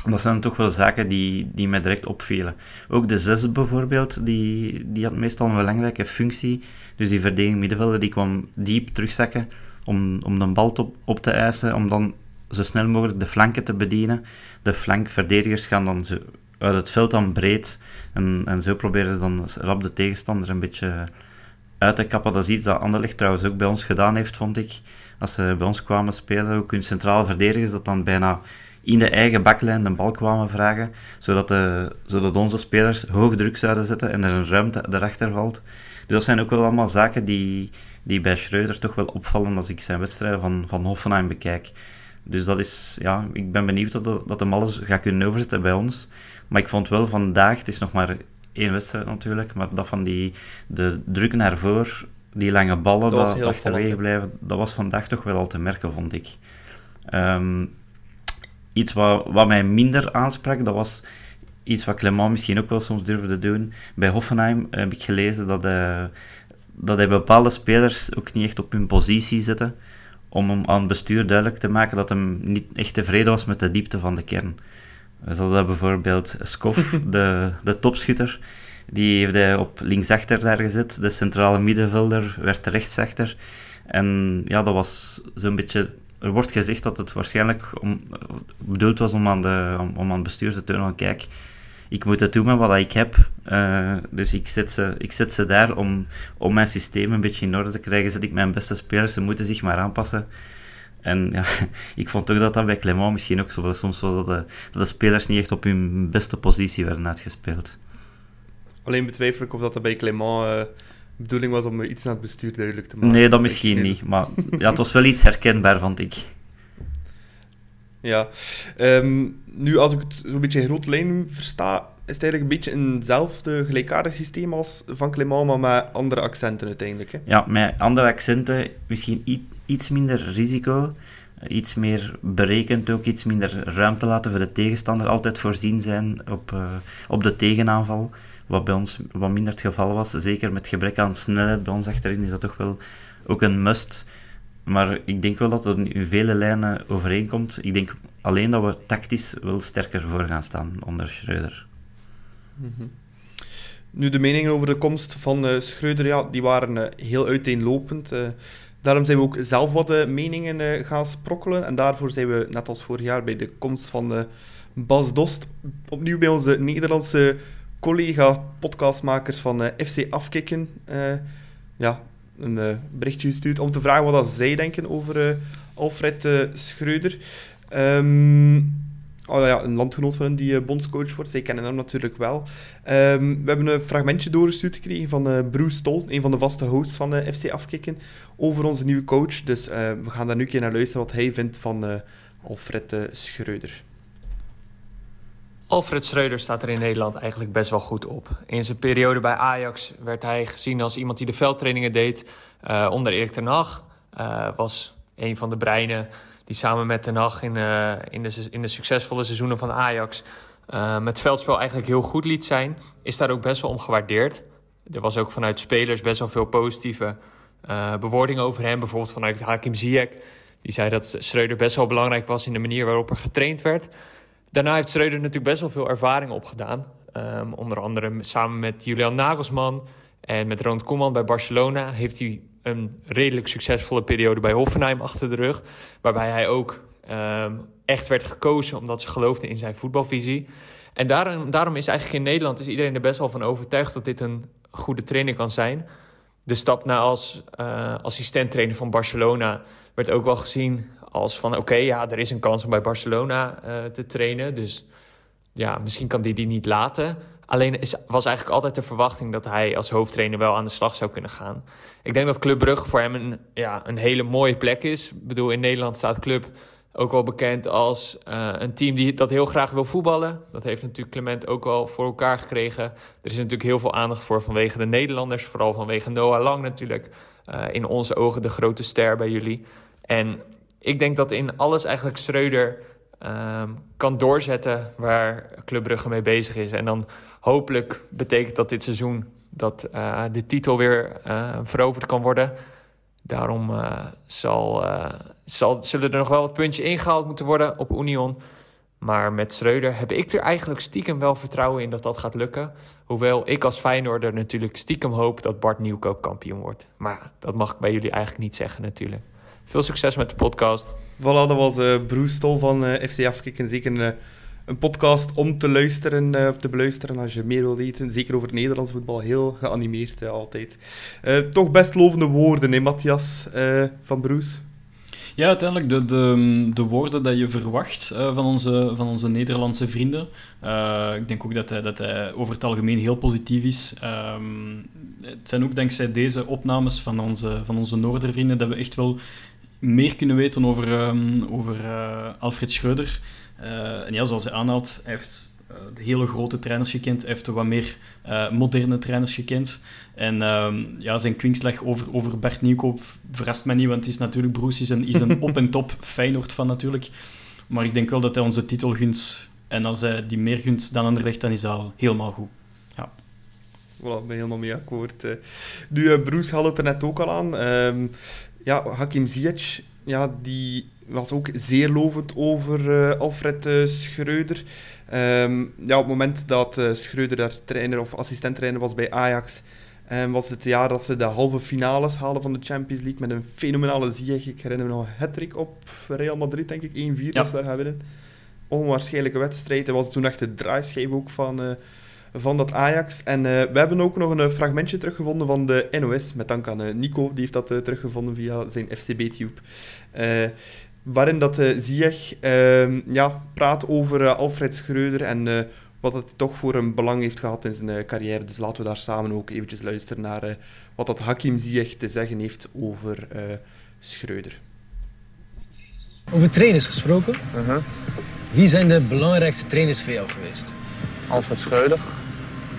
dat zijn toch wel zaken die, die mij direct opvielen. Ook de zes bijvoorbeeld, die, die had meestal een belangrijke functie. Dus die verdediging middenvelder, die kwam diep terugzakken om, om de bal op, op te eisen, om dan zo snel mogelijk de flanken te bedienen. De flankverdedigers gaan dan zo uit het veld dan breed. En, en zo proberen ze dan rap de tegenstander een beetje uit te kappen. Dat is iets dat Anderlecht trouwens ook bij ons gedaan heeft, vond ik. Als ze bij ons kwamen spelen, ook hun centrale verdedigers, dat dan bijna in de eigen baklijn de bal kwamen vragen, zodat, de, zodat onze spelers hoog druk zouden zetten en er een ruimte erachter valt. Dus dat zijn ook wel allemaal zaken die, die bij Schreuder toch wel opvallen als ik zijn wedstrijden van, van Hoffenheim bekijk. Dus dat is, ja, ik ben benieuwd dat, dat hem alles gaat kunnen overzetten bij ons. Maar ik vond wel vandaag, het is nog maar één wedstrijd natuurlijk, maar dat van die, de druk naar voren, die lange ballen, Dat dat, achterwege blijven, dat was vandaag toch wel al te merken, vond ik. Ehm, iets wat, wat mij minder aansprak, dat was iets wat Clement misschien ook wel soms durfde doen. Bij Hoffenheim heb ik gelezen dat hij, dat hij bepaalde spelers ook niet echt op hun positie zette, om hem aan het bestuur duidelijk te maken dat hij niet echt tevreden was met de diepte van de kern. Dus dat bijvoorbeeld Skof, de, de topschutter, die heeft hij op linksachter daar gezet. De centrale middenvelder werd rechtsachter. En ja, dat was zo'n beetje... Er wordt gezegd dat het waarschijnlijk om, bedoeld was om aan, de, om, om aan het bestuur te tonen kijk, ik moet het doen met wat ik heb. Uh, dus ik zet ze, ik zet ze daar om, om mijn systeem een beetje in orde te krijgen. Zet ik mijn beste spelers, ze moeten zich maar aanpassen. En ja, ik vond ook dat dat bij Clement misschien ook zo was. Soms was dat de, dat de spelers niet echt op hun beste positie werden uitgespeeld. Alleen betwijfel ik of dat, dat bij Clement uh, bedoeling was om iets naar het bestuur duidelijk te maken. Nee, dat misschien niet. Maar ja, het was wel iets herkenbaar, vond ik. Ja. Um, nu, als ik het zo'n beetje groot lijn versta, het eigenlijk een beetje eenzelfde gelijkaardig systeem als van Clement, maar met andere accenten uiteindelijk. Hè? Ja, met andere accenten, misschien iets minder risico, iets meer berekend ook, iets minder ruimte laten voor de tegenstander, altijd voorzien zijn op, uh, op de tegenaanval, wat bij ons wat minder het geval was. Zeker met gebrek aan snelheid bij ons achterin is dat toch wel ook een must. Maar ik denk wel dat het in vele lijnen overeenkomt. Ik denk alleen dat we tactisch wel sterker voor gaan staan onder Schreuder. -hmm. Nu, de meningen over de komst van uh, Schreuder, ja, die waren uh, heel uiteenlopend. Uh, daarom zijn we ook zelf wat meningen gaan sprokkelen. En daarvoor zijn we, net als vorig jaar, bij de komst van Bas Dost, opnieuw bij onze Nederlandse collega-podcastmakers van FC Afkikken. ja, een berichtje gestuurd om te vragen wat dat zij denken over Alfred Schreuder. Um, oh ja, een landgenoot van hem die bondscoach wordt. Zij kennen hem natuurlijk wel. Um, we hebben een fragmentje doorgestuurd gekregen van Bruce Stol, een van de vaste hosts van FC Afkikken, over onze nieuwe coach. Dus we gaan daar nu een keer naar luisteren wat hij vindt van Alfred Schreuder. Alfred Schreuder staat er in Nederland eigenlijk best wel goed op. In zijn periode bij Ajax werd hij gezien als iemand die de veldtrainingen deed uh, onder Erik ten Hag. Uh, was een van de breinen die samen met ten Hag in, uh, in, de, in de succesvolle seizoenen van Ajax... met veldspel eigenlijk heel goed liet zijn. Is daar ook best wel om gewaardeerd. Er was ook vanuit spelers best wel veel positieve bewoordingen over hem. Bijvoorbeeld vanuit Hakim Ziyech. Die zei dat Schreuder best wel belangrijk was in de manier waarop er getraind werd... Daarna heeft Schreuder natuurlijk best wel veel ervaring opgedaan. Um, onder andere samen met Julian Nagelsman en met Ronald Koeman bij Barcelona... heeft hij een redelijk succesvolle periode bij Hoffenheim achter de rug. Waarbij hij ook um, echt werd gekozen omdat ze geloofden in zijn voetbalvisie. En daarom, daarom is eigenlijk in Nederland is iedereen er best wel van overtuigd... dat dit een goede trainer kan zijn. De stap naar als uh, assistent-trainer van Barcelona werd ook wel gezien als van oké, ja, er is een kans om bij Barcelona uh, te trainen. Dus ja, misschien kan die die niet laten. Alleen is, was eigenlijk altijd de verwachting dat hij als hoofdtrainer wel aan de slag zou kunnen gaan. Ik denk dat Club Brugge voor hem een, ja, een hele mooie plek is. Ik bedoel, in Nederland staat Club ook wel bekend als uh, een team die dat heel graag wil voetballen. Dat heeft natuurlijk Clement ook wel voor elkaar gekregen. Er is natuurlijk heel veel aandacht voor vanwege de Nederlanders. Vooral vanwege Noah Lang natuurlijk. Uh, in onze ogen de grote ster bij jullie. En ik denk dat in alles eigenlijk Schreuder um, kan doorzetten waar Club Brugge mee bezig is. En dan hopelijk betekent dat dit seizoen dat uh, de titel weer uh, veroverd kan worden. Daarom uh, zal, zal, zullen er nog wel wat puntjes ingehaald moeten worden op Union. Maar met Schreuder heb ik er eigenlijk stiekem wel vertrouwen in dat dat gaat lukken. Hoewel ik als Feyenoorder natuurlijk stiekem hoop dat Bart Nieuwkoop kampioen wordt. Maar dat mag ik bij jullie eigenlijk niet zeggen natuurlijk. Veel succes met de podcast. Voilà, dat was uh, Bruce Stol van FC Afkikken. Zeker een, een podcast om te luisteren of te beluisteren als je meer wil weten. Zeker over Nederlands voetbal. Heel geanimeerd altijd. toch best lovende woorden, hè, Matthias van Bruce? Ja, uiteindelijk de, de, de woorden dat je verwacht van, onze, van onze Nederlandse vrienden. Ik denk ook dat hij, dat hij over het algemeen heel positief is. Um, het zijn ook dankzij deze opnames van onze, van onze Noordervrienden dat we echt wel meer kunnen weten over, um, over Alfred Schreuder. En ja, zoals hij aanhaalt, hij heeft de hele grote trainers gekend. Hij heeft de wat meer moderne trainers gekend. En ehm, ja, zijn kwinkslag over, over Bert Nieuwkoop verrast mij niet, want het is natuurlijk Bruce is een, is een op en top Feyenoord van natuurlijk. Maar ik denk wel dat hij onze titel gunt. En als hij die meer gunt dan Anderlecht, dan is dat al helemaal goed. Ja. Voilà, ik ben helemaal mee akkoord. Nu, uh, Bruce had het er net ook al aan. Uh, ja, Hakim Ziyech, ja, die was ook zeer lovend over uh, Alfred uh, Schreuder. Um, ja, op het moment dat uh, Schreuder daar trainer of assistent-trainer was bij Ajax, um, was het jaar dat ze de halve finales haalden van de Champions League met een fenomenale Ziyech. Ik herinner me nog een op Real Madrid, denk ik, 1-4 ja. dat ze daar gaan winnen. Onwaarschijnlijke wedstrijd. Hij was toen echt de draaischijf ook van van dat Ajax. En uh, we hebben ook nog een fragmentje teruggevonden van de NOS, met dank aan uh, Nico, die heeft dat teruggevonden via zijn FCB-tube. Waarin dat Ziyech ehm, ja, praat over Alfred Schreuder en wat het toch voor een belang heeft gehad in zijn carrière. Dus laten we daar samen ook eventjes luisteren naar wat dat Hakim Ziyech te zeggen heeft over Schreuder. Over trainers gesproken. -huh. Wie zijn de belangrijkste trainers voor jou geweest? Alfred Schreuder.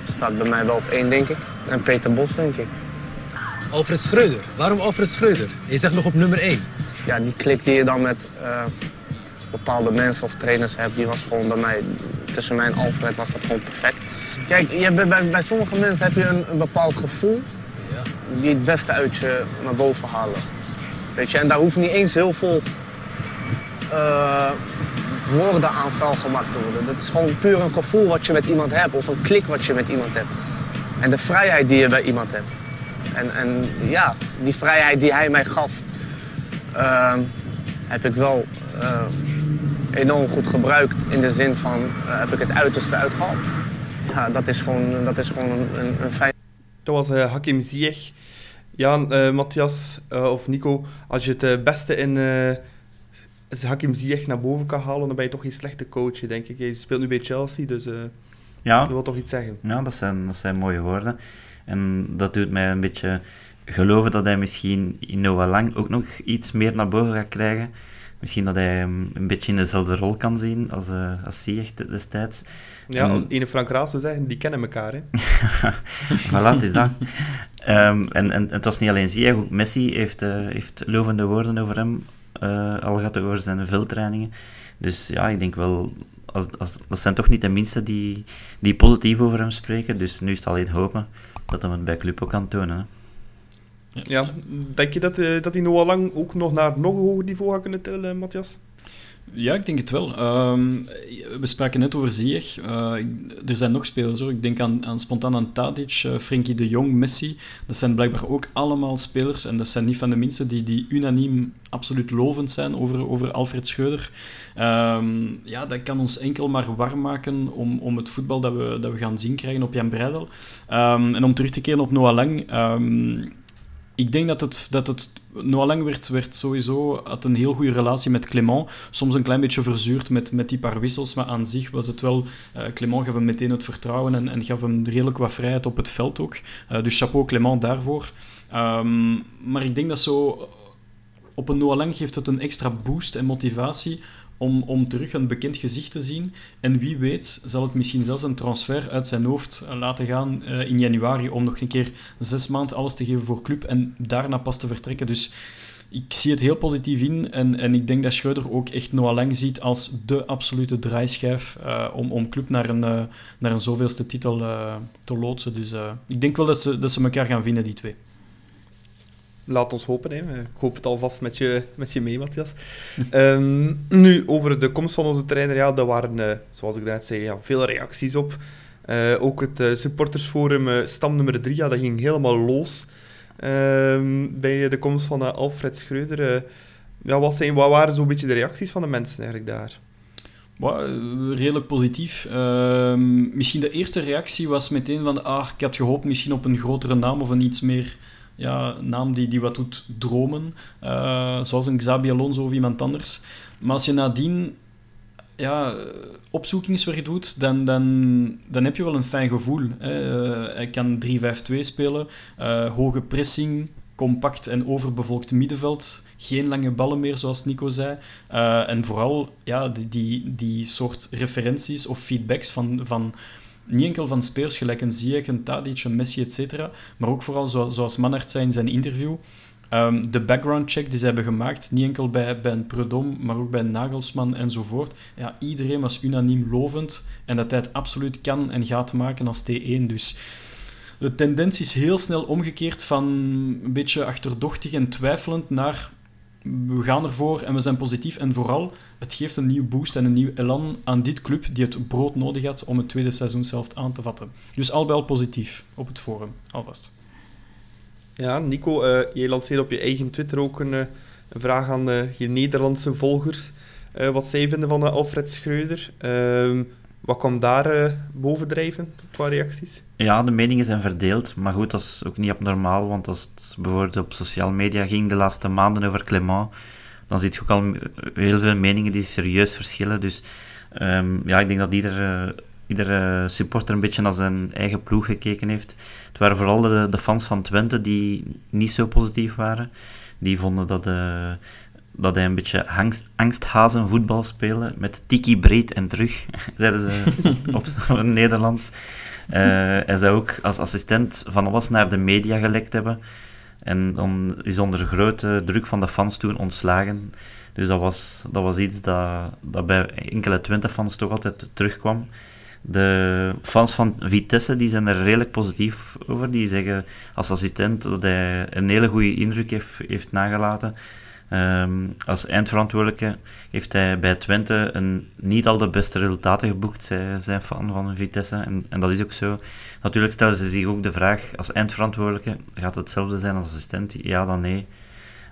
Staat bij mij wel op één, denk ik. En Peter Bos, denk ik. Alfred Schreuder. Waarom Alfred Schreuder? Je zegt nog op nummer 1. Ja, die klik die je dan met uh, bepaalde mensen of trainers hebt, die was gewoon bij mij, tussen mij en Alfred was dat gewoon perfect. Kijk, je, bij, bij sommige mensen heb je een, bepaald gevoel die het beste uit je naar boven halen. Weet je, en daar hoeft niet eens heel veel uh, woorden aan vuil gemaakt te worden. Dat is gewoon puur een gevoel wat je met iemand hebt of een klik wat je met iemand hebt. En de vrijheid die je bij iemand hebt. En, en ja, die vrijheid die hij mij gaf, uh, heb ik wel uh, enorm goed gebruikt. In de zin van, uh, heb ik het uiterste uitgehaald. Ja, dat is gewoon, dat is gewoon een, een, een fijn... Dat was Hakim Ziyech. Ja, Matthias of Nico, als je het beste in als Hakim Ziyech naar boven kan halen, dan ben je toch geen slechte coach, denk ik. Je speelt nu bij Chelsea, dus uh, ja. dat wil toch iets zeggen. Ja, dat zijn, dat zijn mooie woorden. En dat doet mij een beetje geloven dat hij misschien in Noah Lang ook nog iets meer naar boven gaat krijgen. Misschien dat hij hem een beetje in dezelfde rol kan zien als, uh, als Ziyech destijds. Ja, en... ene Frank Raas zou zeggen, die kennen elkaar. Hè? voilà, het is dat. um, en, en het was niet alleen Ziyech, ook Messi heeft, uh, heeft lovende woorden over hem uh, al gaat over zijn veldtrainingen. Dus ja, ik denk wel, als, als, dat zijn toch niet de minste die, die positief over hem spreken. Dus nu is het alleen hopen dat hij het bij ook kan tonen. Ja, denk je dat, uh, dat hij nog lang ook nog naar nog hoger niveau gaat kunnen tillen, Matthias? Ja, ik denk het wel. Um, we spraken net over Ziyech. Uh, er zijn nog spelers hoor. Ik denk aan, aan spontaan aan Tadic, uh, Frenkie de Jong, Messi. Dat zijn blijkbaar ook allemaal spelers, en dat zijn niet van de minste, die, die unaniem absoluut lovend zijn over, over Alfred Schreuder. Um, ja, dat kan ons enkel maar warm maken om, om het voetbal dat we, dat we gaan zien krijgen op Jan Breidel. Um, en om terug te keren op Noah Lang ik denk dat het, dat het Noah Lang werd, werd sowieso, had een heel goede relatie met Clément. Soms een klein beetje verzuurd met, met die paar wissels, maar aan zich was het wel... Uh, Clément gaf hem meteen het vertrouwen en, en gaf hem redelijk wat vrijheid op het veld ook. Uh, dus chapeau Clément daarvoor. Um, maar ik denk dat zo... Op een Noah Lang geeft het een extra boost en motivatie om, om terug een bekend gezicht te zien. En wie weet zal het misschien zelfs een transfer uit zijn hoofd eh, laten gaan uh, in januari om nog een keer zes maanden alles te geven voor club en daarna pas te vertrekken. Dus ik zie het heel positief in en, en ik denk dat Schreuder ook echt Noah Lang ziet als de absolute draaischijf uh, om, om club naar een, naar een zoveelste titel te loodsen. Dus ik denk wel dat ze, dat ze elkaar gaan vinden, die twee. Laat ons hopen. Hè. Ik hoop het alvast met je, met je mee, Matthias. um, nu, over de komst van onze trainer. Ja, daar waren, uh, zoals ik net zei, ja, veel reacties op. Uh, ook het uh, supportersforum stam nummer 3, ja, dat ging helemaal los. Ehm, bij de komst van Alfred Schreuder. ja, wat, zijn, wat waren zo'n beetje de reacties van de mensen eigenlijk daar? redelijk positief. Uh, misschien de eerste reactie was meteen van... Ah, ik had gehoopt misschien op een grotere naam of een iets meer ja, naam die, die wat doet dromen. Uh, zoals een Xabi Alonso of iemand anders. Maar als je nadien ja, opzoekingswerk doet, dan, dan, dan heb je wel een fijn gevoel. Hè. Uh, hij kan 3-5-2 spelen, uh, hoge pressing, compact en overbevolkt middenveld. Geen lange ballen meer, zoals Nico zei. En vooral ja, die, die, die soort referenties of feedbacks van, van niet enkel van spelers gelijk een een Tadic, een Messi, etc. Maar ook vooral, zoals, zoals zei in zijn interview, um, de background check die ze hebben gemaakt, niet enkel bij, bij Predom, maar ook bij Nagelsman enzovoort. Ja, iedereen was unaniem lovend en dat hij het absoluut kan en gaat maken als T1. Dus de tendentie is heel snel omgekeerd van een beetje achterdochtig en twijfelend naar we gaan ervoor en we zijn positief. En vooral, het geeft een nieuw boost en een nieuw elan aan dit club die het brood nodig had om het tweede seizoen zelf aan te vatten. Dus al bij al positief op het forum, alvast. Ja, Nico, uh, jij lanceert op je eigen Twitter ook een, eh, een vraag aan uh, je Nederlandse volgers. wat zij vinden van Alfred Schreuder. Ehm, wat kwam daar bovendrijven qua reacties? Ja, de meningen zijn verdeeld. Maar goed, dat is ook niet abnormaal. Want als het bijvoorbeeld op sociale media ging de laatste maanden over Clement, dan zie je ook al heel veel meningen die serieus verschillen. Dus um, ja, ik denk dat iedere, iedere supporter een beetje naar zijn eigen ploeg gekeken heeft. Het waren vooral de, de fans van Twente die niet zo positief waren. Die vonden dat, uh, dat hij een beetje angst, angsthazen voetbal speelde. Met tiki breed en terug, zeiden ze op, het Nederlands. Uh, hij zou ook als assistent van alles naar de media gelekt hebben. En dan is onder grote druk van de fans toen ontslagen. Dus dat was, dat was iets dat, dat bij enkele Twente-fans toch altijd terugkwam. De fans van Vitesse die zijn er redelijk positief over. Die zeggen als assistent dat hij een hele goede indruk heeft, heeft nagelaten. Um, als eindverantwoordelijke heeft hij bij Twente een, niet al de beste resultaten geboekt. Zij zijn fan van Vitesse en, en dat is ook zo. Natuurlijk stellen ze zich ook de vraag, als eindverantwoordelijke, gaat het hetzelfde zijn als assistent? Ja, dan nee.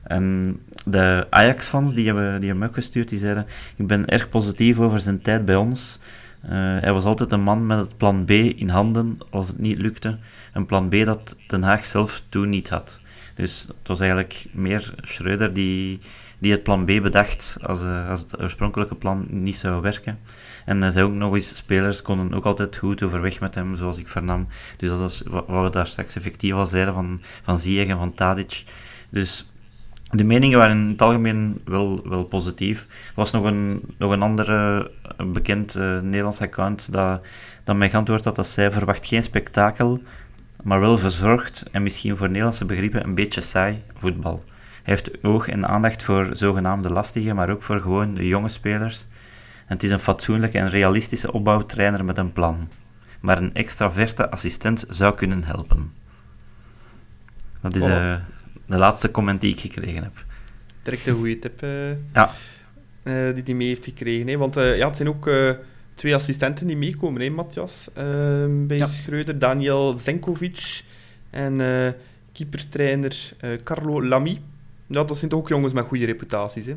En de Ajax-fans die hebben, die hebben gestuurd, die zeiden, ik ben erg positief over zijn tijd bij ons. Uh, hij was altijd een man met het plan B in handen als het niet lukte. Een plan B dat Den Haag zelf toen niet had. Dus het was eigenlijk meer Schreuder die, die het plan B bedacht als, uh, als het oorspronkelijke plan niet zou werken. En hij zei ook nog eens, spelers konden ook altijd goed overweg met hem, zoals ik vernam. Dus dat is wat we daar straks effectief al zeiden van, van Ziyech en van Tadic. Dus de meningen waren in het algemeen wel, wel positief. Er was nog een, nog een andere bekend uh, Nederlands account dat, dat mij geantwoord had dat zij verwacht geen spektakel, maar wel verzorgd en misschien voor Nederlandse begrippen een beetje saai voetbal. Hij heeft oog en aandacht voor zogenaamde lastige, maar ook voor gewoon de jonge spelers. En het is een fatsoenlijke en realistische opbouwtrainer met een plan. Maar een extraverte assistent zou kunnen helpen. Dat is uh, de laatste comment die ik gekregen heb. Direct een goede tip uh, ja. Uh, die hij mee heeft gekregen. Hè? Want ja, het zijn ook twee assistenten die meekomen, hè, Matthias? Ehm, bij ja. Schreuder, Daniel Zenkovic en uh, keepertrainer uh, Carlo Lamy. Ja, dat zijn toch ook jongens met goede reputaties, hè?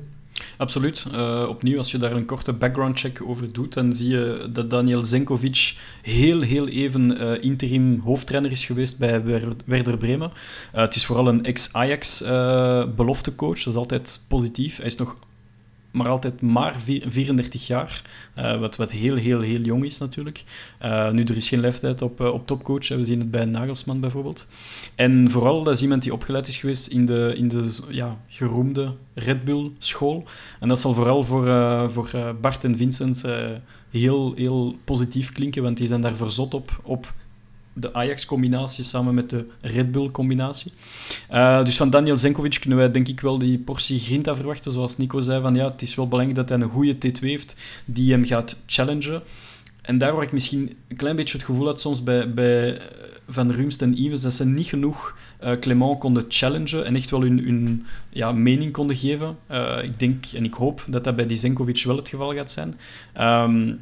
Absoluut. Uh, opnieuw, als je daar een korte background check over doet, dan zie je dat Daniel Zenkovic heel, heel even uh, interim hoofdtrainer is geweest bij Werder Bremen. Uh, het is vooral een ex-Ajax beloftecoach, dat is altijd positief. Hij is nog maar altijd maar 34 jaar. Uh, wat, wat heel, heel, heel jong is natuurlijk. Uh, nu, er is geen leeftijd op, uh, op topcoach. We zien het bij Nagelsman bijvoorbeeld. En vooral, dat is iemand die opgeleid is geweest in de, in de ja, geroemde Red Bull school. En dat zal vooral voor, voor Bart en Vincent heel, heel positief klinken, want die zijn daar verzot op, op de Ajax-combinatie samen met de Red Bull-combinatie. Uh, dus van Daniel Zenkovic kunnen wij denk ik wel die portie grinta verwachten. Zoals Nico zei, van ja, het is wel belangrijk dat hij een goede T2 heeft die hem gaat challengen. En daar waar ik misschien een klein beetje het gevoel had soms bij, bij Van Rumst en Ives, dat ze niet genoeg uh, Clement konden challengen en echt wel hun, hun ja, mening konden geven. Ik denk en ik hoop dat dat bij die Zenkovic wel het geval gaat zijn. Um,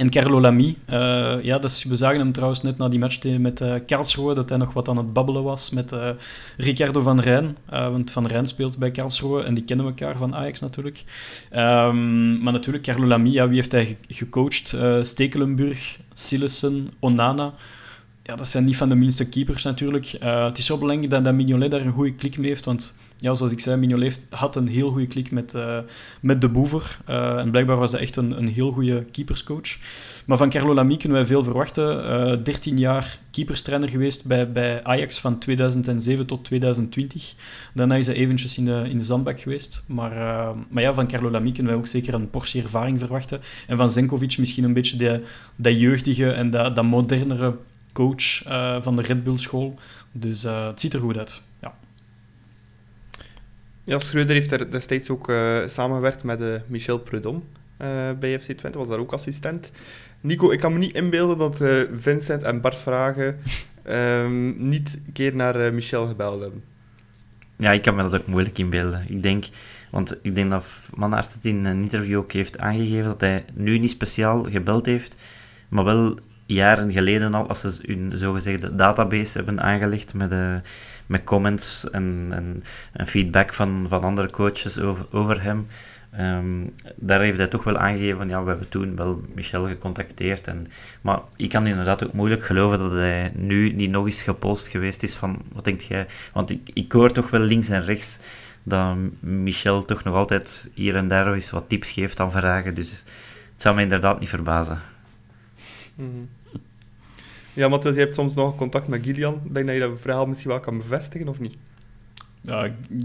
en Carlo Lamy, uh, ja, dus we zagen hem trouwens net na die match met uh, Karlsruhe, dat hij nog wat aan het babbelen was met uh, Ricardo van Rijn. want Van Rijn speelt bij Karlsruhe en die kennen elkaar van Ajax natuurlijk. Um, maar natuurlijk, Carlo Lamy, ja, wie heeft hij gecoacht? Stekelenburg, Sillessen, Onana. Ja, dat zijn niet van de minste keepers natuurlijk. het is zo belangrijk dat, dat Mignolet daar een goede klik mee heeft, want ja, zoals ik zei, Mignolet had een heel goede klik met, uh, met de boever. Uh, en blijkbaar was hij echt een, een heel goede keeperscoach. Maar van Carlo Lamy kunnen wij veel verwachten. Uh, eh, 13 jaar keeperstrainer geweest bij, bij Ajax van 2007 tot 2020. Daarna is hij eventjes in de, in de zandbak geweest. Maar, maar ja, van Carlo Lamy kunnen wij ook zeker een portie ervaring verwachten. En van Zenkovic misschien een beetje de, dat jeugdige en dat, dat modernere coach van de Red Bull school. Dus het ziet er goed uit. Ja. Schreuder heeft er destijds ook uh, samengewerkt met uh, Michel Prudhomme uh, bij FC Twente, was daar ook assistent. Nico, ik kan me niet inbeelden dat Vincent en Bart Vragen um, niet een keer naar Michel gebeld hebben. Ja, ik kan me dat ook moeilijk inbeelden. Ik denk, want ik denk dat Manhart het in een interview ook heeft aangegeven dat hij nu niet speciaal gebeld heeft, maar wel jaren geleden al, als ze hun zogezegde database hebben aangelegd met, uh, met comments en, en, feedback van, van andere coaches over, over hem. Um, daar heeft hij toch wel aangegeven van ja, we hebben toen wel Michel gecontacteerd. En, maar ik kan inderdaad ook moeilijk geloven dat hij nu niet nog eens gepost geweest is van wat denkt jij? Want ik, ik hoor toch wel links en rechts dat Michel toch nog altijd hier en daar eens wat tips geeft aan vragen. Dus het zou me inderdaad niet verbazen. Mm ja, maar je hebt soms nog contact met Gillian. Denk dat je dat verhaal misschien wel kan bevestigen, of niet?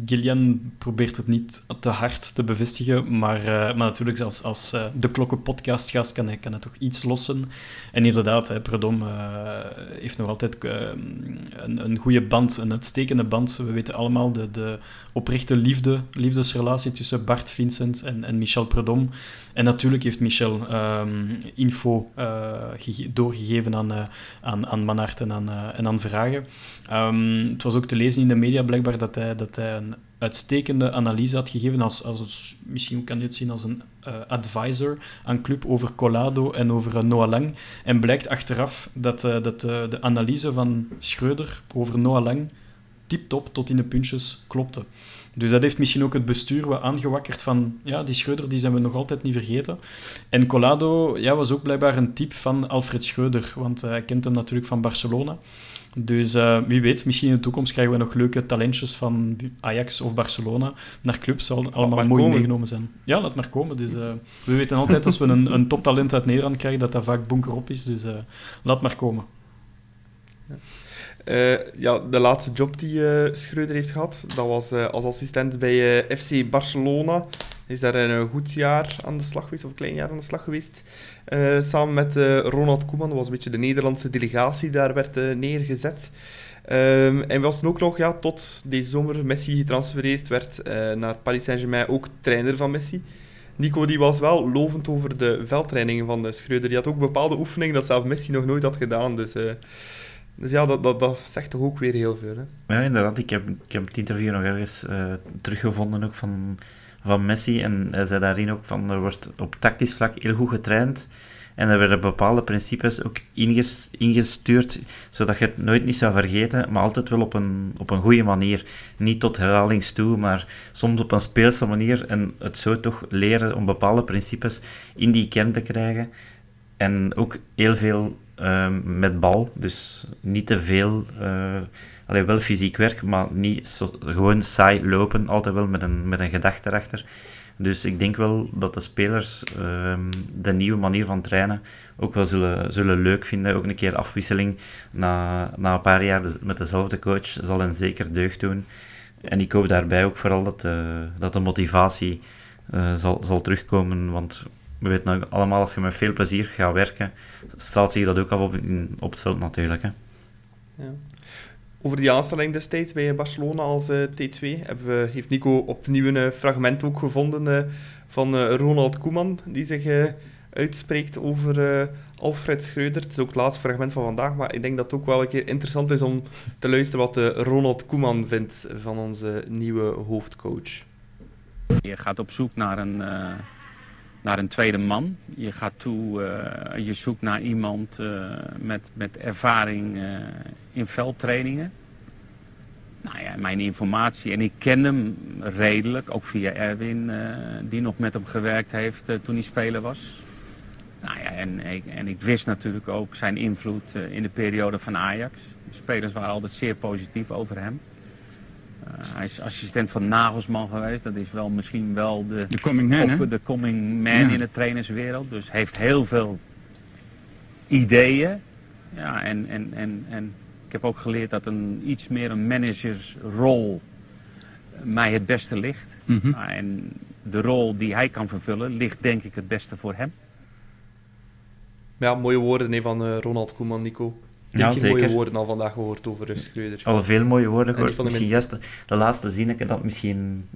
Gillian probeert het niet te hard te bevestigen, maar, uh, maar natuurlijk als, als uh, de Klokken-podcast gast kan hij, kan hij toch iets lossen. En inderdaad, hè, Predom uh, heeft nog altijd een, een goede band, een uitstekende band. We weten allemaal de, de oprechte liefde, liefdesrelatie tussen Bart Vincent en, en Michel Predom. En natuurlijk heeft Michel um, info doorgegeven aan, aan, aan Manhart en aan, en aan Vragen. Um, het was ook te lezen in de media blijkbaar dat hij, dat hij een uitstekende analyse had gegeven, als, als, misschien kan je het zien als een uh, advisor aan club over Colado en over uh, Noah Lang. En blijkt achteraf dat, uh, dat de analyse van Schreuder over Noah Lang tip-top tot in de puntjes klopte. Dus dat heeft misschien ook het bestuur wat aangewakkerd van, ja, die Schreuder die zijn we nog altijd niet vergeten. En Colado ja, was ook blijkbaar een type van Alfred Schreuder, want hij kent hem natuurlijk van Barcelona. Dus uh, wie weet, misschien in de toekomst krijgen we nog leuke talentjes van Ajax of Barcelona naar clubs. Zal allemaal mooi meegenomen zijn. Ja, laat maar komen. Dus, uh, we weten altijd als we een, een toptalent uit Nederland krijgen, dat dat vaak bunkerop is. Dus uh, laat maar komen. Ja. Ja, de laatste job die Schreuder heeft gehad, dat was als assistent bij FC Barcelona is daar een goed jaar aan de slag geweest, of een klein jaar aan de slag geweest. Uh, samen met uh, Ronald Koeman, dat was een beetje de Nederlandse delegatie, daar werd uh, neergezet. Um, en was ook nog, ja, tot deze zomer Messi getransfereerd werd naar Paris Saint-Germain, ook trainer van Messi. Nico die was wel lovend over de veldtrainingen van de Schreuder. Die had ook bepaalde oefeningen dat zelf Messi nog nooit had gedaan. Dus, dus ja, dat, dat, dat zegt toch ook weer heel veel. Hè? Ja, inderdaad. Ik heb, ik heb het interview nog ergens teruggevonden ook van van Messi. En hij zei daarin ook van, er wordt op tactisch vlak heel goed getraind. En er werden bepaalde principes ook ingestuurd, zodat je het nooit niet zou vergeten, maar altijd wel op een, op een goede manier. Niet tot herhalings toe, maar soms op een speelse manier. En het zo toch leren om bepaalde principes in die kern te krijgen. En ook heel veel ehm, met bal, dus niet te veel... Uh, wel fysiek werk, maar niet gewoon saai lopen. Altijd wel met een, met een gedachte erachter. Dus ik denk wel dat de spelers ehm, de nieuwe manier van trainen ook wel zullen, zullen leuk vinden. Ook een keer afwisseling na, na een paar jaar met dezelfde coach zal hen zeker deugd doen. En ik hoop daarbij ook vooral dat de, dat de motivatie uh, zal, zal terugkomen. Want we weten allemaal, als je met veel plezier gaat werken, staat zich dat ook af op, in, op het veld natuurlijk. Hè. Ja. Over die aanstelling destijds bij Barcelona als uh, T2 hebben we, heeft Nico opnieuw een fragment ook gevonden uh, van Ronald Koeman, die zich uitspreekt over Alfred Schreuder. Het is ook het laatste fragment van vandaag, maar ik denk dat het ook wel een keer interessant is om te luisteren wat Ronald Koeman vindt van onze nieuwe hoofdcoach. Je gaat op zoek naar een, naar een tweede man. Je gaat toe, je zoekt naar iemand met, met ervaring in veldtrainingen. Nou ja, mijn informatie, en ik ken hem redelijk, ook via Erwin, uh, die nog met hem gewerkt heeft uh, toen hij speler was. Nou ja, en, en ik wist natuurlijk ook zijn invloed uh, in de periode van Ajax. De spelers waren altijd zeer positief over hem. Hij is assistent van Nagelsman geweest. Dat is wel misschien wel de, De coming man, op- de coming man Ja. in de trainerswereld. Dus heeft heel veel ideeën. Ja, en, en, en, en ik heb ook geleerd dat een iets meer een managersrol mij het beste ligt. Mhm. En de rol die hij kan vervullen ligt denk ik het beste voor hem. Ja, mooie woorden hè, van eh, Ronald Koeman, Nico. Ik Ja, je mooie zeker. woorden al vandaag gehoord over uh, Schreuder. Al veel mooie woorden gehoord. Misschien juist de, de laatste zinnetje dat misschien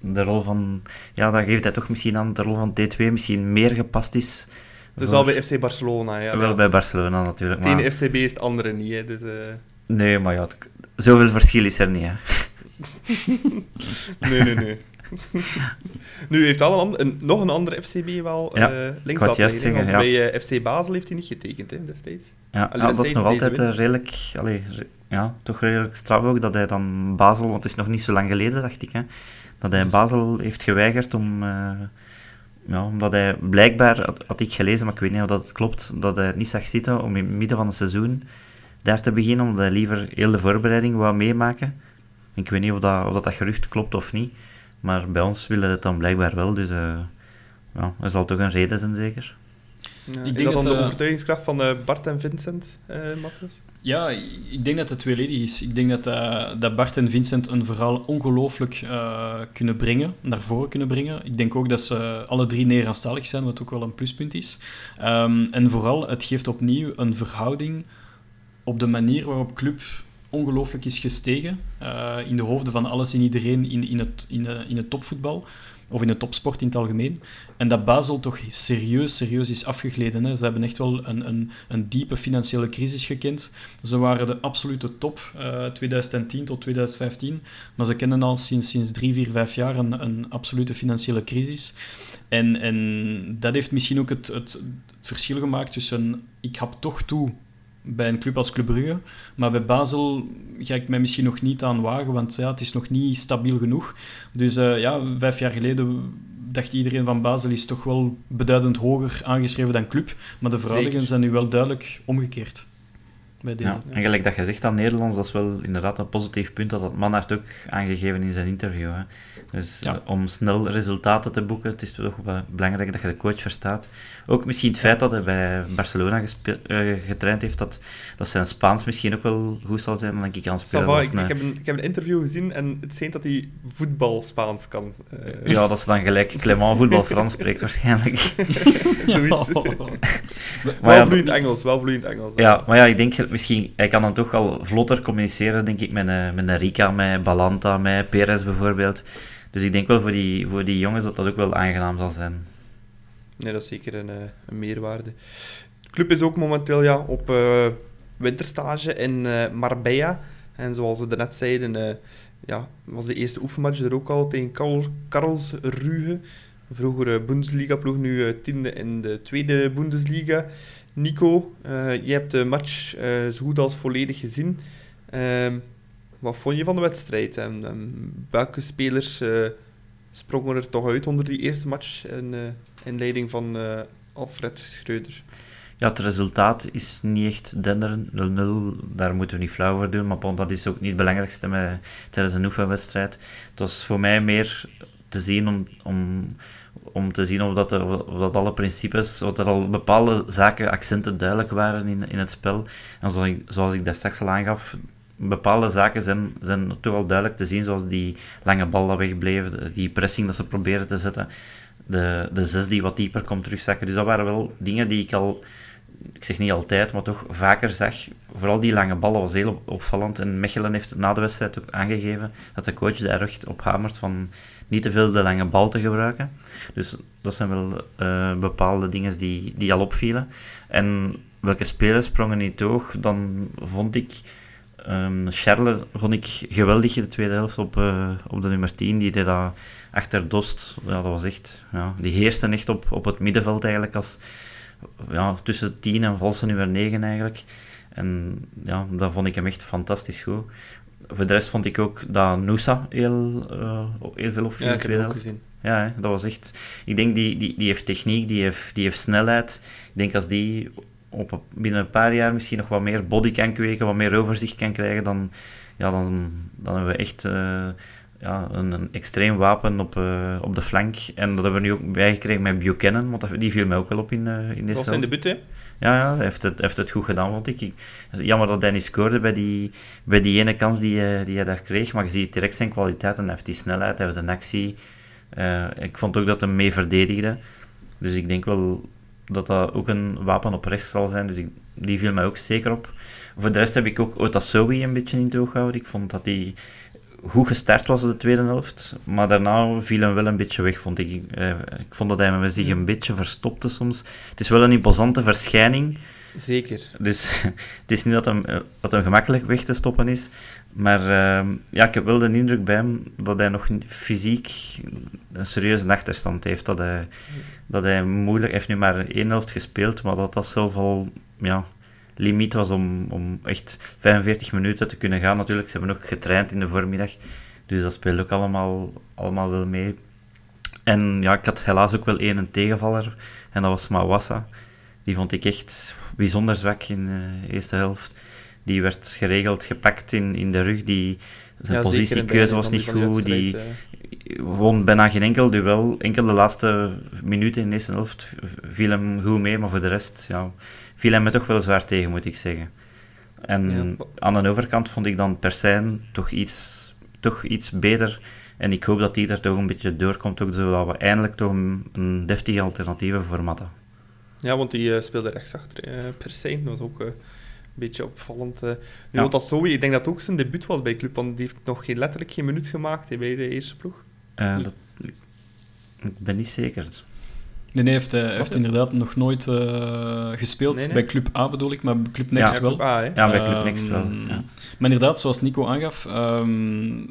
de rol van... Ja, dan geeft hij toch misschien aan de rol van T2 misschien meer gepast is. Dus voor- al bij FC Barcelona, ja. Wel bij Barcelona natuurlijk. Maar... ene FCB is het andere niet, hè. Dus, eh, Nee, maar ja, het- zoveel verschil is er niet. Hè. nee, nee, nee. nu heeft wel een, nog een andere FCB wel Ja, eh links laten liggen, want ja. bij eh, FC Basel heeft hij niet getekend hè, destijds. Ja, Allee, ja, dat is nog altijd eh, redelijk... Allee, re- ja, toch redelijk straf ook dat hij dan Basel... Want het is nog niet zo lang geleden, dacht ik. Hè, dat hij Basel heeft geweigerd om... ja, omdat hij blijkbaar, had, had ik gelezen, maar ik weet niet of dat klopt, dat hij het niet zag zitten om in het midden van het seizoen daar te beginnen, omdat hij liever heel de voorbereiding wou meemaken. Ik weet niet of dat, of dat, dat gerucht klopt of niet, maar bij ons willen het dan blijkbaar wel, dus eh ja, er zal toch een reden zijn, zeker. Ja, Ik is denk dat dan dat, de eh, overtuigingskracht van eh, Bart en Vincent, eh Matthias? Ja, ik denk dat het tweeledig is. Ik denk dat, dat Bart en Vincent een verhaal ongelooflijk eh, kunnen brengen, naar voren kunnen brengen. Ik denk ook dat ze alle drie Nederlandstalig zijn, wat ook wel een pluspunt is. Ehm, en vooral, het geeft opnieuw een verhouding op de manier waarop club ongelooflijk is gestegen eh, in de hoofden van alles en iedereen in, in, het, in, eh, in het topvoetbal. Of in de topsport in het algemeen. En dat Basel toch serieus, serieus is afgegleden. Hè. Ze hebben echt wel een, een, een diepe financiële crisis gekend. Ze waren de absolute top eh 2010 tot 2015. Maar ze kennen al sinds, sinds drie, vier, vijf jaar een, een absolute financiële crisis. En, en dat heeft misschien ook het, het, verschil gemaakt tussen ik hap toch toe bij een club als Club Brugge, maar bij Basel ga ik mij misschien nog niet aan wagen, want ja, het is nog niet stabiel genoeg. Dus eh, ja, vijf jaar geleden dacht iedereen van Basel is toch wel beduidend hoger aangeschreven dan Club, maar de verhoudingen Zeker. zijn nu wel duidelijk omgekeerd bij deze. Ja, en gelijk dat je zegt aan Nederlands, dat is wel inderdaad een positief punt, dat had Manhart ook aangegeven in zijn interview. Hè. Dus Ja. eh, om snel resultaten te boeken, het is toch wel belangrijk dat je de coach verstaat. Ook misschien het feit dat hij bij Barcelona gespe- eh, getraind heeft, dat, dat zijn Spaans misschien ook wel goed zal zijn, dan denk ik aan spelen. Als ik, een- ik, heb een, ik heb een interview gezien en het schijnt dat hij voetbal Spaans kan. Eh, Ja, dat is dan gelijk Clement voetbal Frans spreekt waarschijnlijk. Zoiets. Maar wel ja, vloeiend Engels, wel vloeiend Engels. Ja, maar ja, ik denk misschien, hij kan dan toch al vlotter communiceren, denk ik, met, met Rika, met Balanta, met Perez bijvoorbeeld. Dus ik denk wel voor die, voor die jongens dat dat ook wel aangenaam zal zijn. Nee, dat is zeker een, eh, een meerwaarde. De club is ook momenteel ja, op eh, winterstage in eh, Marbella. En zoals we daarnet zeiden, ja, was de eerste oefenmatch er ook al tegen Karl, Karlsruhe. Vroeger Bundesliga-ploeg, nu tiende in de tweede Bundesliga. Nico, eh, je hebt de match eh, zo goed als volledig gezien. Ehm, wat vond je van de wedstrijd? En, welke spelers eh, sprongen er toch uit onder die eerste match in, in leiding van Alfred Schreuder? Ja, het resultaat is niet echt denderend. 0-0, daar moeten we niet flauw voor doen. Maar bon, dat is ook niet het belangrijkste met, tijdens een oefenwedstrijd. Het was voor mij meer te zien om, om, om te zien of dat, dat alle principes, of er al bepaalde zaken, accenten duidelijk waren in, in het spel. En zoals ik, zoals ik daar straks al aangaf, bepaalde zaken zijn, zijn toch al duidelijk te zien, zoals die lange bal dat wegbleef, die pressing dat ze proberen te zetten, de, de zes die wat dieper komt terugzakken. Dus dat waren wel dingen die ik al ik zeg niet altijd, maar toch vaker zag. Vooral die lange ballen was heel op- opvallend. En Mechelen heeft na de wedstrijd ook aangegeven dat de coach daar echt op hamert van niet te veel de lange bal te gebruiken. Dus dat zijn wel eh, bepaalde dingen die, die al opvielen. En welke spelers sprongen niet oog, dan vond ik... ehm Charles vond ik geweldig in de tweede helft op, eh, op de nummer 10. Die deed dat achter Dost. Ja, dat was echt... Ja, die heerste echt op, op het middenveld eigenlijk als ja, tussen 10 en valse nummer 9 eigenlijk. En ja, dat vond ik hem echt fantastisch goed. Voor de rest vond ik ook dat Noosa heel, eh, heel veel opviel Ja, ik de heb ook gezien. Ja, hè, dat was echt... Ik denk, die, die, die heeft techniek, die heeft, die heeft snelheid. Ik denk als die op, binnen een paar jaar misschien nog wat meer body kan kweken, wat meer overzicht kan krijgen, dan, ja, dan, dan hebben we echt uh, ja, een, een, extreem wapen op, uh, op de flank. En dat hebben we nu ook bijgekregen met Buchanan, want dat, die viel mij ook wel op in, uh, in deze Dat was zijn debuut, hè? Ja, ja hij heeft het, heeft het goed gedaan, vond ik. Jammer dat hij scoorde bij die, bij die ene kans die, die hij daar kreeg, maar je ziet direct zijn kwaliteiten. Hij heeft die snelheid, hij heeft een actie. ik vond ook dat hij mee verdedigde. Dus ik denk wel dat dat ook een wapen op rechts zal zijn. Dus ik, die viel mij ook zeker op. Voor de rest heb ik ook Otasowi een beetje in het oog gehouden. Ik vond dat hij goed gestart was de tweede helft, maar daarna viel hem wel een beetje weg, vond ik. Eh, ik vond dat hij zich een beetje verstopte soms. Het is wel een imposante verschijning. Zeker. Dus het is niet dat hem, eh, dat hem gemakkelijk weg te stoppen is. Maar uh, ja, ik heb wel de indruk bij hem dat hij nog fysiek een serieuze achterstand heeft. Dat hij, dat hij moeilijk... heeft nu maar één helft gespeeld, maar dat dat zelf al... Ja, limiet was om, om echt 45 minuten te kunnen gaan natuurlijk. Ze hebben ook getraind in de voormiddag. Dus dat speelt ook allemaal, allemaal wel mee. En ja, ik had helaas ook wel één tegenvaller. En dat was Mawassa. Die vond ik echt bijzonder zwak in de eerste helft. Die werd geregeld gepakt in, in de rug. Die, zijn positiekeuze was niet goed. Die won bijna geen enkel duel. Enkel de laatste minuten in de eerste helft viel hem goed mee. Maar voor de rest ja, viel hij me toch wel zwaar tegen, moet ik zeggen. En aan de overkant vond ik dan Persijn toch iets, toch iets beter. En ik hoop dat die er toch een beetje doorkomt, ook zodat we eindelijk toch een, een deftige alternatieve format hebben. Ja, want die uh, speelde rechtsachter. Uh, Persijn dat was ook uh, een beetje opvallend. Uh. Nu, ja. dat zo, ik denk dat ook zijn debuut was bij Club, want die heeft nog geen, letterlijk geen minuut gemaakt hè, bij de eerste ploeg. dat, ik ben niet zeker. Nee, nee, heeft, hij heeft inderdaad nog nooit uh, gespeeld. Nee, nee. Bij Club A bedoel ik, maar bij Club Next ja, wel. A, ja, bij Club Next wel. Ja. Maar inderdaad, zoals Nico aangaf, um,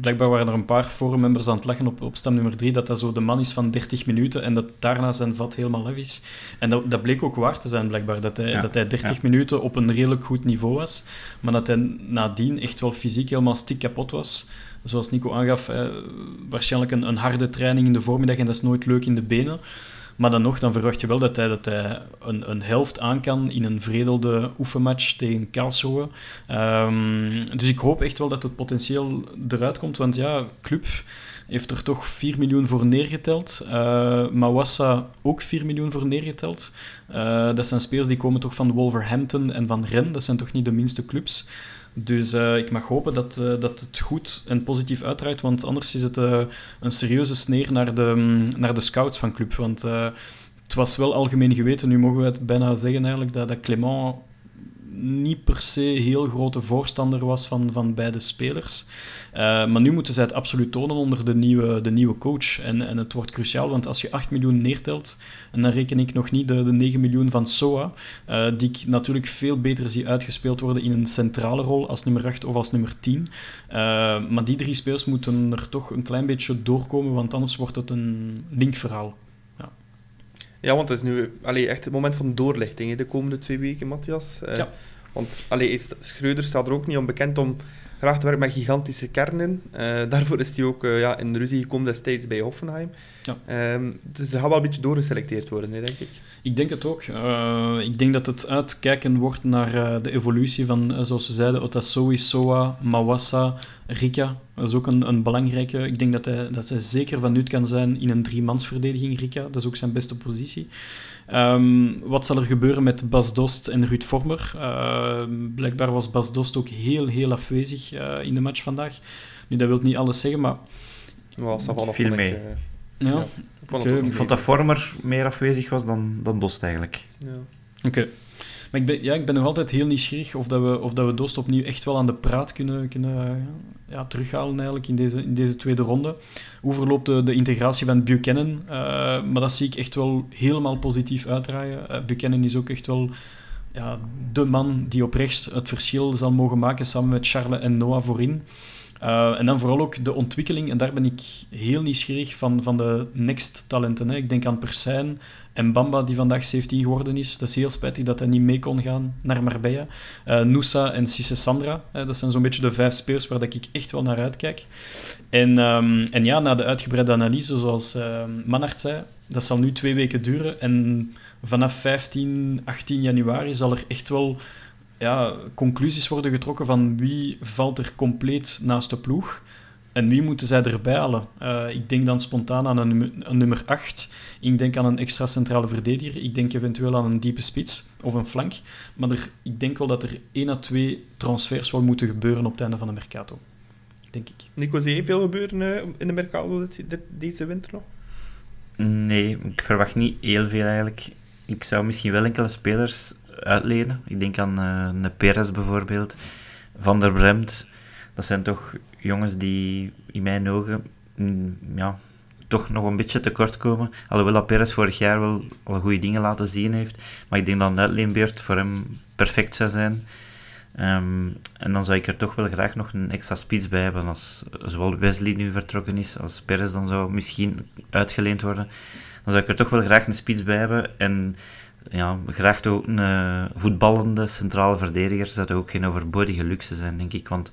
blijkbaar waren er een paar forummembers aan het lachen op, op stem nummer 3 dat dat zo de man is van 30 minuten en dat daarna zijn vat helemaal af is. En dat, dat bleek ook waar te zijn, blijkbaar, dat hij, dat hij 30 minuten op een redelijk goed niveau was, maar dat hij nadien echt wel fysiek helemaal stik kapot was zoals Nico aangaf, eh, waarschijnlijk een, een, harde training in de voormiddag en dat is nooit leuk in de benen. Maar dan nog, dan verwacht je wel dat hij, dat hij een, een helft aan kan in een vredelde oefenmatch tegen Karlsruhe. Um, dus ik hoop echt wel dat het potentieel eruit komt, want ja, club heeft er toch 4 miljoen voor neergeteld. Uh, Mawassa ook 4 miljoen voor neergeteld. Uh, dat zijn spelers die komen toch van Wolverhampton en van Rennes. Dat zijn toch niet de minste clubs. Dus uh, ik mag hopen dat, uh, dat het goed en positief uitdraait, want anders is het uh, een serieuze sneer naar de, um, naar de scouts van club. Want het was wel algemeen geweten, nu mogen we het bijna zeggen eigenlijk, dat, dat Clement niet per se heel grote voorstander was van, van beide spelers. Uh, maar nu moeten zij het absoluut tonen onder de nieuwe, de nieuwe coach. En, en het wordt cruciaal, want als je 8 miljoen neertelt, en dan reken ik nog niet de, de 9 miljoen van SOA, uh, die ik natuurlijk veel beter zie uitgespeeld worden in een centrale rol als nummer 8 of als nummer 10. Uh, maar die drie spelers moeten er toch een klein beetje doorkomen, want anders wordt het een linkverhaal. Ja, want het is nu allee, echt het moment van doorlichting hè, de komende twee weken, Matthias. Uh, ja. Want allee, Schreuder staat er ook niet onbekend om graag te werken met gigantische kernen. Uh, daarvoor is hij ook uh, ja, in ruzie gekomen destijds bij Hoffenheim. Ja. Um, dus er gaat wel een beetje doorgeselecteerd worden, hè, denk ik. Ik denk het ook. Uh, ik denk dat het uitkijken wordt naar uh, de evolutie van, uh, zoals ze zeiden, Otasowi, Soa, Mawassa, Rika. Dat is ook een, een belangrijke. Ik denk dat hij, dat hij zeker van nut kan zijn in een driemansverdediging, Rika. Dat is ook zijn beste positie. Um, wat zal er gebeuren met Bas Dost en Ruud Vormer? blijkbaar was Bas Dost ook heel, heel afwezig in de match vandaag. Nu, dat wil niet alles zeggen, maar... Well, Viel mee. Ik, ja. ja. Ik vond, okay. ik vond dat Vormer meer afwezig was dan, dan Dost eigenlijk. Ja. Oké. Okay. Maar ik ben, ja, ik ben nog altijd heel nieuwsgierig of, dat we, of dat we Dost opnieuw echt wel aan de praat kunnen, kunnen ja, terughalen eigenlijk in deze, in deze tweede ronde. Hoe verloopt de, de integratie van Buchanan? Uh, maar dat zie ik echt wel helemaal positief uitdraaien. Uh, Buchanan is ook echt wel ja, de man die op rechts het verschil zal mogen maken samen met Charles en Noah voorin. Uh, en dan vooral ook de ontwikkeling, en daar ben ik heel nieuwsgierig van, van de next-talenten. Ik denk aan Persijn en Bamba, die vandaag 17 geworden is. Dat is heel spijtig dat hij niet mee kon gaan naar Marbella. Uh, Noosa en Cisse Sandra, dat zijn zo'n beetje de vijf spelers waar dat ik echt wel naar uitkijk. En, um, en ja, na de uitgebreide analyse, zoals uh, zei, dat zal nu twee weken duren. En vanaf 15, 18 januari zal er echt wel ja, conclusies worden getrokken van wie valt er compleet naast de ploeg. En wie moeten zij erbij halen? Uh, ik denk dan spontaan aan een, een, nummer 8. Ik denk aan een extra centrale verdediger. Ik denk eventueel aan een diepe spits of een flank. Maar er, ik denk wel dat er één à twee transfers wel moeten gebeuren op het einde van de Mercato. Denk ik. Nico, zie je veel gebeuren uh, in de Mercato dit, dit, deze winter nog? Nee, ik verwacht niet heel veel eigenlijk. Ik zou misschien wel enkele spelers uitlenen. Ik denk aan uh, Perez bijvoorbeeld, Van der Bremt. Dat zijn toch jongens die in mijn ogen mm, ja, toch nog een beetje tekort komen. Alhoewel Perez vorig jaar wel al goede dingen laten zien heeft. Maar ik denk dat een uitleenbeurt voor hem perfect zou zijn. Ehm, en dan zou ik er toch wel graag nog een extra spits bij hebben. Als zowel Wesley nu vertrokken is, als Perez dan zou misschien uitgeleend worden. Dan zou ik er toch wel graag een spits bij hebben. En ja, graag ook een uh, voetballende centrale verdediger. zou ook geen overbodige luxe zijn, denk ik. Want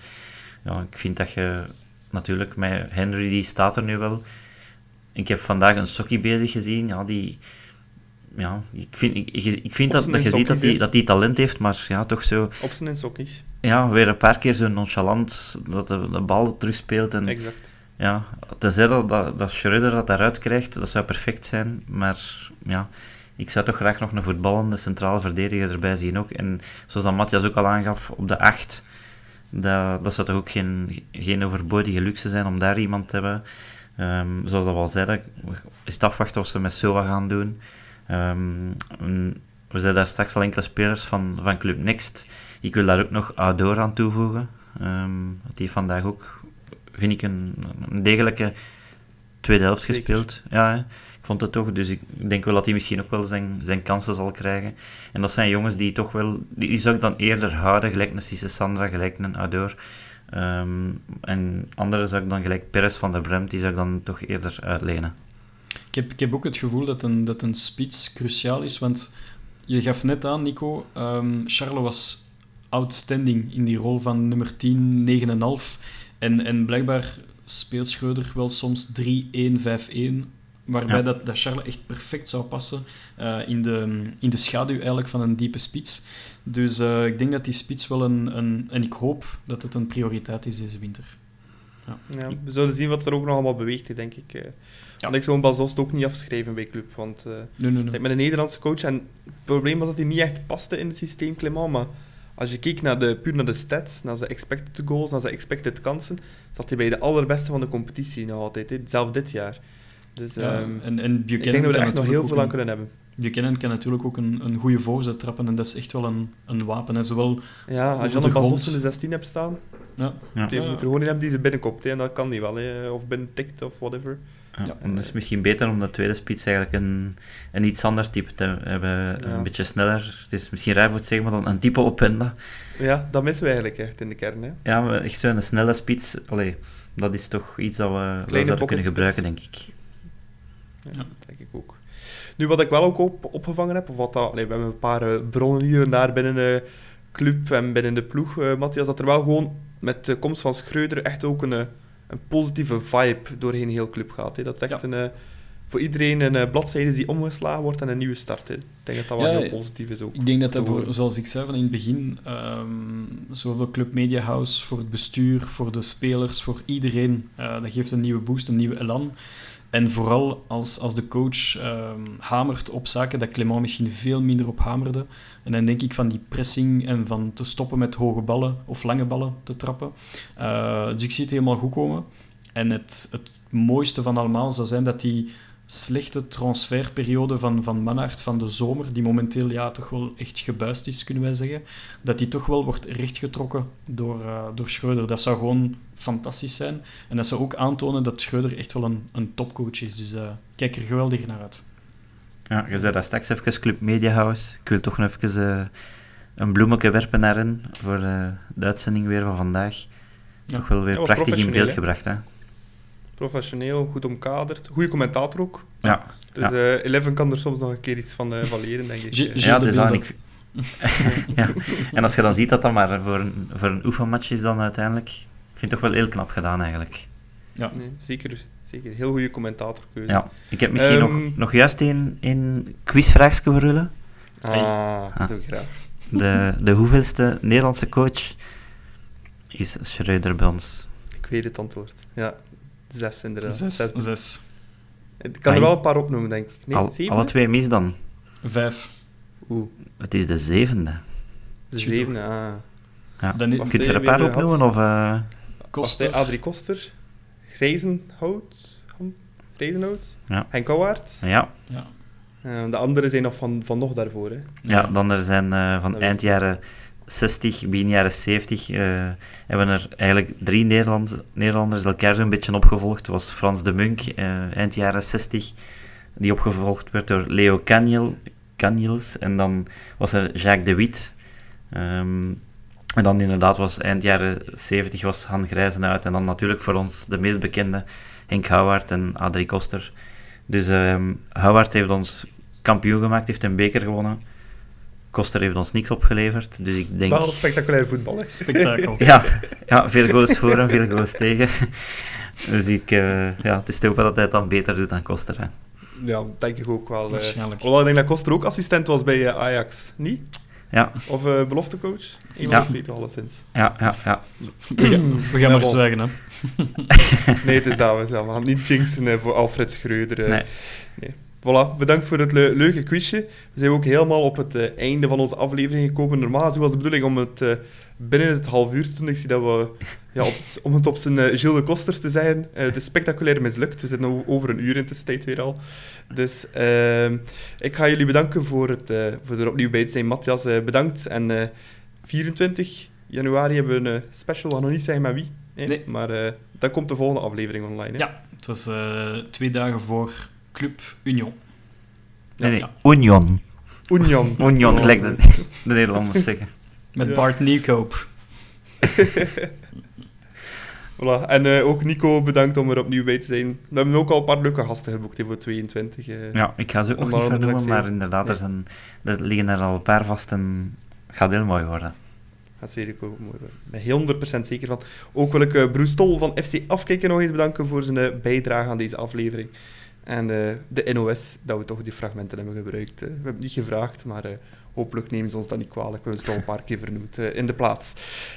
ja, ik vind dat je natuurlijk met Henry, die staat er nu wel. Ik heb vandaag een Sokkie bezig gezien. Ja, die, ja, ik vind, ik, ik vind dat, dat je ziet dat hij dat die talent heeft, maar ja, toch zo... Op zijn sokkies. Ja, weer een paar keer zo nonchalant dat de, de bal terugspeelt. En, exact. Ja, tenzij dat, dat, dat Schreuder dat daaruit krijgt, dat zou perfect zijn. Maar ja, ik zou toch graag nog een voetballende centrale verdediger erbij zien ook. En zoals dat Matthias ook al aangaf, op de 8 dat, dat zou toch ook geen, geen overbodige luxe zijn om daar iemand te hebben. Um, zoals dat we al zeiden, is het afwachten wat ze met SOA gaan doen. Um, we zijn daar straks al enkele spelers van, van Club Next. Ik wil daar ook nog Ador aan toevoegen. Um, die vandaag ook, vind ik, een, een degelijke tweede helft gespeeld. Ja, vond het toch. Dus ik denk wel dat hij misschien ook wel zijn, zijn kansen zal krijgen. En dat zijn jongens die toch wel... Die, zou ik dan eerder houden, gelijk een Cisse Sandra, gelijk een Ador. Um, en andere zou ik dan gelijk Perez van der Bremt, die zou ik dan toch eerder uitlenen. Ik heb, ik heb ook het gevoel dat een, dat een spits cruciaal is, want je gaf net aan, Nico, um, Charles was outstanding in die rol van nummer 10, 9,5. En, en blijkbaar speelt Schreuder wel soms 3-1-5-1 Waarbij dat, dat Charles echt perfect zou passen uh, in, de, in de schaduw eigenlijk van een diepe spits. Dus uh, ik denk dat die spits wel een, een... En ik hoop dat het een prioriteit is deze winter. Ja. ja we zullen zien wat er ook nog allemaal beweegt, denk ik. Uh. Ja. Want ik zou een Bazost ook niet afschrijven bij Club. Want nee, nee, nee. met een Nederlandse coach... En het probleem was dat hij niet echt paste in het systeem Clement, maar als je kijkt naar de, puur naar de stats, naar zijn expected goals, naar zijn expected kansen, zat hij bij de allerbeste van de competitie nog altijd, hè, zelf dit jaar. Dus ja, um, en, en ik denk dat we er echt nog heel veel aan kunnen hebben. Buchanan kan natuurlijk ook een, een goede voorzet trappen en dat is echt wel een, een wapen. Hè. Zowel ja, als je dan een bal in de 16 hebt staan, ja. ja. je moet er gewoon in hebben die ze binnenkopt. Hè. En dat kan niet wel, hè. of binnentikt of whatever. Ja, en dat is misschien beter om de tweede spits eigenlijk een, een iets ander type te hebben. Een beetje sneller. Het is misschien raar voor het zeggen, maar dan een type Openda. Ja, dat missen we eigenlijk echt in de kern. Hè. Ja, maar echt zo'n snelle spits. Allee, dat is toch iets dat we wel zouden kunnen gebruiken, denk ik. Ja, dat denk ik ook. Nu, wat ik wel ook op, opgevangen heb, of wat dat, allee, we hebben een paar uh, bronnen hier en daar binnen de club en binnen de ploeg, uh, Matthias, dat er wel gewoon met de komst van Schreuder echt ook een, een positieve vibe doorheen heel club gaat. Hè. Dat echt ja. een, voor iedereen een bladzijde die omgeslagen wordt en een nieuwe start. Hè. Ik denk dat dat wel heel positief is ook. Ik denk dat dat, voor, zoals ik zei van in het begin, um, zowel Club Media House, voor het bestuur, voor de spelers, voor iedereen, uh, dat geeft een nieuwe boost, een nieuwe elan. En vooral als, als de coach um, hamert op zaken dat Clement misschien veel minder op hamerde. En dan denk ik van die pressing en van te stoppen met hoge ballen of lange ballen te trappen. Uh, dus ik zie het helemaal goed komen. En het, het mooiste van allemaal zou zijn dat die slechte transferperiode van, van Manhart van de zomer, die momenteel ja, toch wel echt gebuist is, kunnen wij zeggen, dat die toch wel wordt rechtgetrokken door, uh, door Schreuder. Dat zou gewoon fantastisch zijn. En dat zou ook aantonen dat Schreuder echt wel een, een topcoach is. Dus uh, kijk er geweldig naar uit. Ja, je zei dat straks even Club Media House. Ik wil toch nog even uh, een bloemetje werpen naar hen voor de uitzending weer van vandaag. Ja. Toch wel weer prachtig in beeld gebracht, hè? Professioneel, goed omkaderd. Goede commentator ook. Ja. Dus ja. Uh, Eleven kan er soms nog een keer iets van, uh, van leren, denk ik. ja, het is aan. Ik... ja. En als je dan ziet dat dat maar voor een, voor een oefenmatch is dan uiteindelijk, ik vind het toch wel heel knap gedaan eigenlijk. Ja. Nee, zeker, zeker. Heel goede commentatorkeuze. Ja, ik heb misschien Ehm, nog, nog juist een, een quizvraagje voor jullie. Ah, dat doe ik Ah. graag. De, de hoeveelste Nederlandse coach is Schreuder bij ons? Ik weet het antwoord. Ja, zes inderdaad. Zes. Zes. Zes. Ik kan er wel een paar opnoemen, denk ik. Nee, Al, zeven? alle twee mis dan. Vijf. Oeh, Het is de zevende. de Tjoe, zeven, ah. Ja. Dan Kunt je er een paar opnoemen? Of, eh, Koster. Wacht, hè, Adrie Koster, Grijzenhout, Ham- Grijzenhout, Ja. Henk Kouwaert. ja. Ja. Eh, de anderen zijn nog van, van nog daarvoor. Hè. ja, dan er zijn eh, van Dat eind jaren 60, begin jaren 70, eh, hebben er eigenlijk drie Nederland, Nederlanders elkaar zo'n beetje opgevolgd. Het was Frans de Munk, eh, eind jaren 60, die opgevolgd werd door Leo Caniel, Caniels. En dan was er Jacques de Witt. Ehm, en dan inderdaad was eind jaren 70 was Han Grijzenhout. En dan natuurlijk voor ons de meest bekende Henk Houwaard en Adrie Koster. Dus Houwaard heeft ons kampioen gemaakt, heeft een beker gewonnen. Koster heeft ons niks opgeleverd. Dus ik denk... Wel spectaculair voetbal. Hè. Spektakel. Ja, ja, veel goals voor en veel goals tegen. Dus ik, eh, ja, het is te hopen dat hij het dan beter doet dan Koster. Hè. Ja, denk ik ook wel. eh. Waarschijnlijk. Ik denk dat Koster ook assistent was bij eh, Ajax. Niet? Ja, Of eh beloftecoach? Een Ja. toch alleszins. ja, ja, ja. We gaan, we gaan maar zwijgen, hè. Nee, het is dat. We gaan niet jinxen eh, voor Alfred Schreuder. Nee. Nee. Voilà, bedankt voor het le- leuke quizje. We zijn ook helemaal op het eh, einde van onze aflevering gekomen. Normaal was de bedoeling om het eh, binnen het half uur te doen. Ik zie dat we, ja, op, om het op zijn eh, Gilles de Kosters te zeggen, het is spectaculair mislukt. We zitten over een uur in tussentijd weer al. Dus ik ga jullie bedanken voor, het, voor er opnieuw bij te zijn. Matthias, bedankt. En eh, 24 januari hebben we een special, we gaan nog niet zeggen met wie. Nee. Maar dan komt de volgende aflevering online. Hè? Ja, het was twee dagen voor Club Union. Nee, nee. Ja. Union. Union. Union, gelijk de, de Nederlanders zeggen. Met Ja. Bart Nieuwkoop. Voilà. En eh, ook Nico, bedankt om er opnieuw bij te zijn. We hebben ook al een paar leuke gasten geboekt voor 22. eh. Ja, ik ga ze ook niet vernoemen, maar inderdaad, er, zijn, er liggen er al een paar vast en het gaat heel mooi worden. Gaat zeker ook mooi worden. Ik ben heel 100% zeker van. Ook wil ik eh Bruce Stol van FC Afkijken nog eens bedanken voor zijn eh, bijdrage aan deze aflevering. En eh, de NOS, dat we toch die fragmenten hebben gebruikt. eh. we hebben het niet gevraagd, maar eh, hopelijk nemen ze ons dat niet kwalijk. We hebben het al een paar keer vernoemd in de plaats.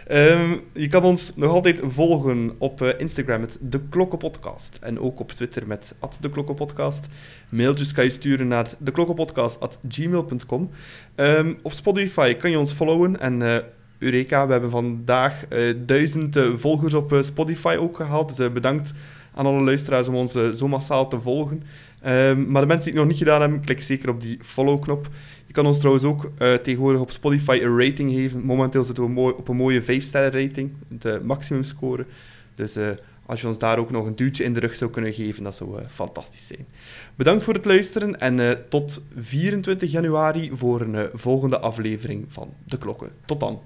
Ehm, je kan ons nog altijd volgen op Instagram met De Klokkenpodcast. En ook op Twitter met De Klokkenpodcast. Mailtjes kan je sturen naar deklokkenpodcast.gmail.com. Ehm op Spotify kan je ons followen. En eh, Eureka, we hebben vandaag eh, duizend volgers op Spotify ook gehaald. Dus bedankt aan alle luisteraars om ons eh, zo massaal te volgen. Ehm, maar de mensen die het nog niet gedaan hebben, klik zeker op die follow-knop. Je kan ons trouwens ook eh, tegenwoordig op Spotify een rating geven. Momenteel zitten we mooi, op een mooie 5-sterren rating, de maximumscore. Dus eh, als je ons daar ook nog een duwtje in de rug zou kunnen geven, dat zou fantastisch zijn. Bedankt voor het luisteren en eh, tot 24 januari voor een volgende aflevering van De Klokken. Tot dan.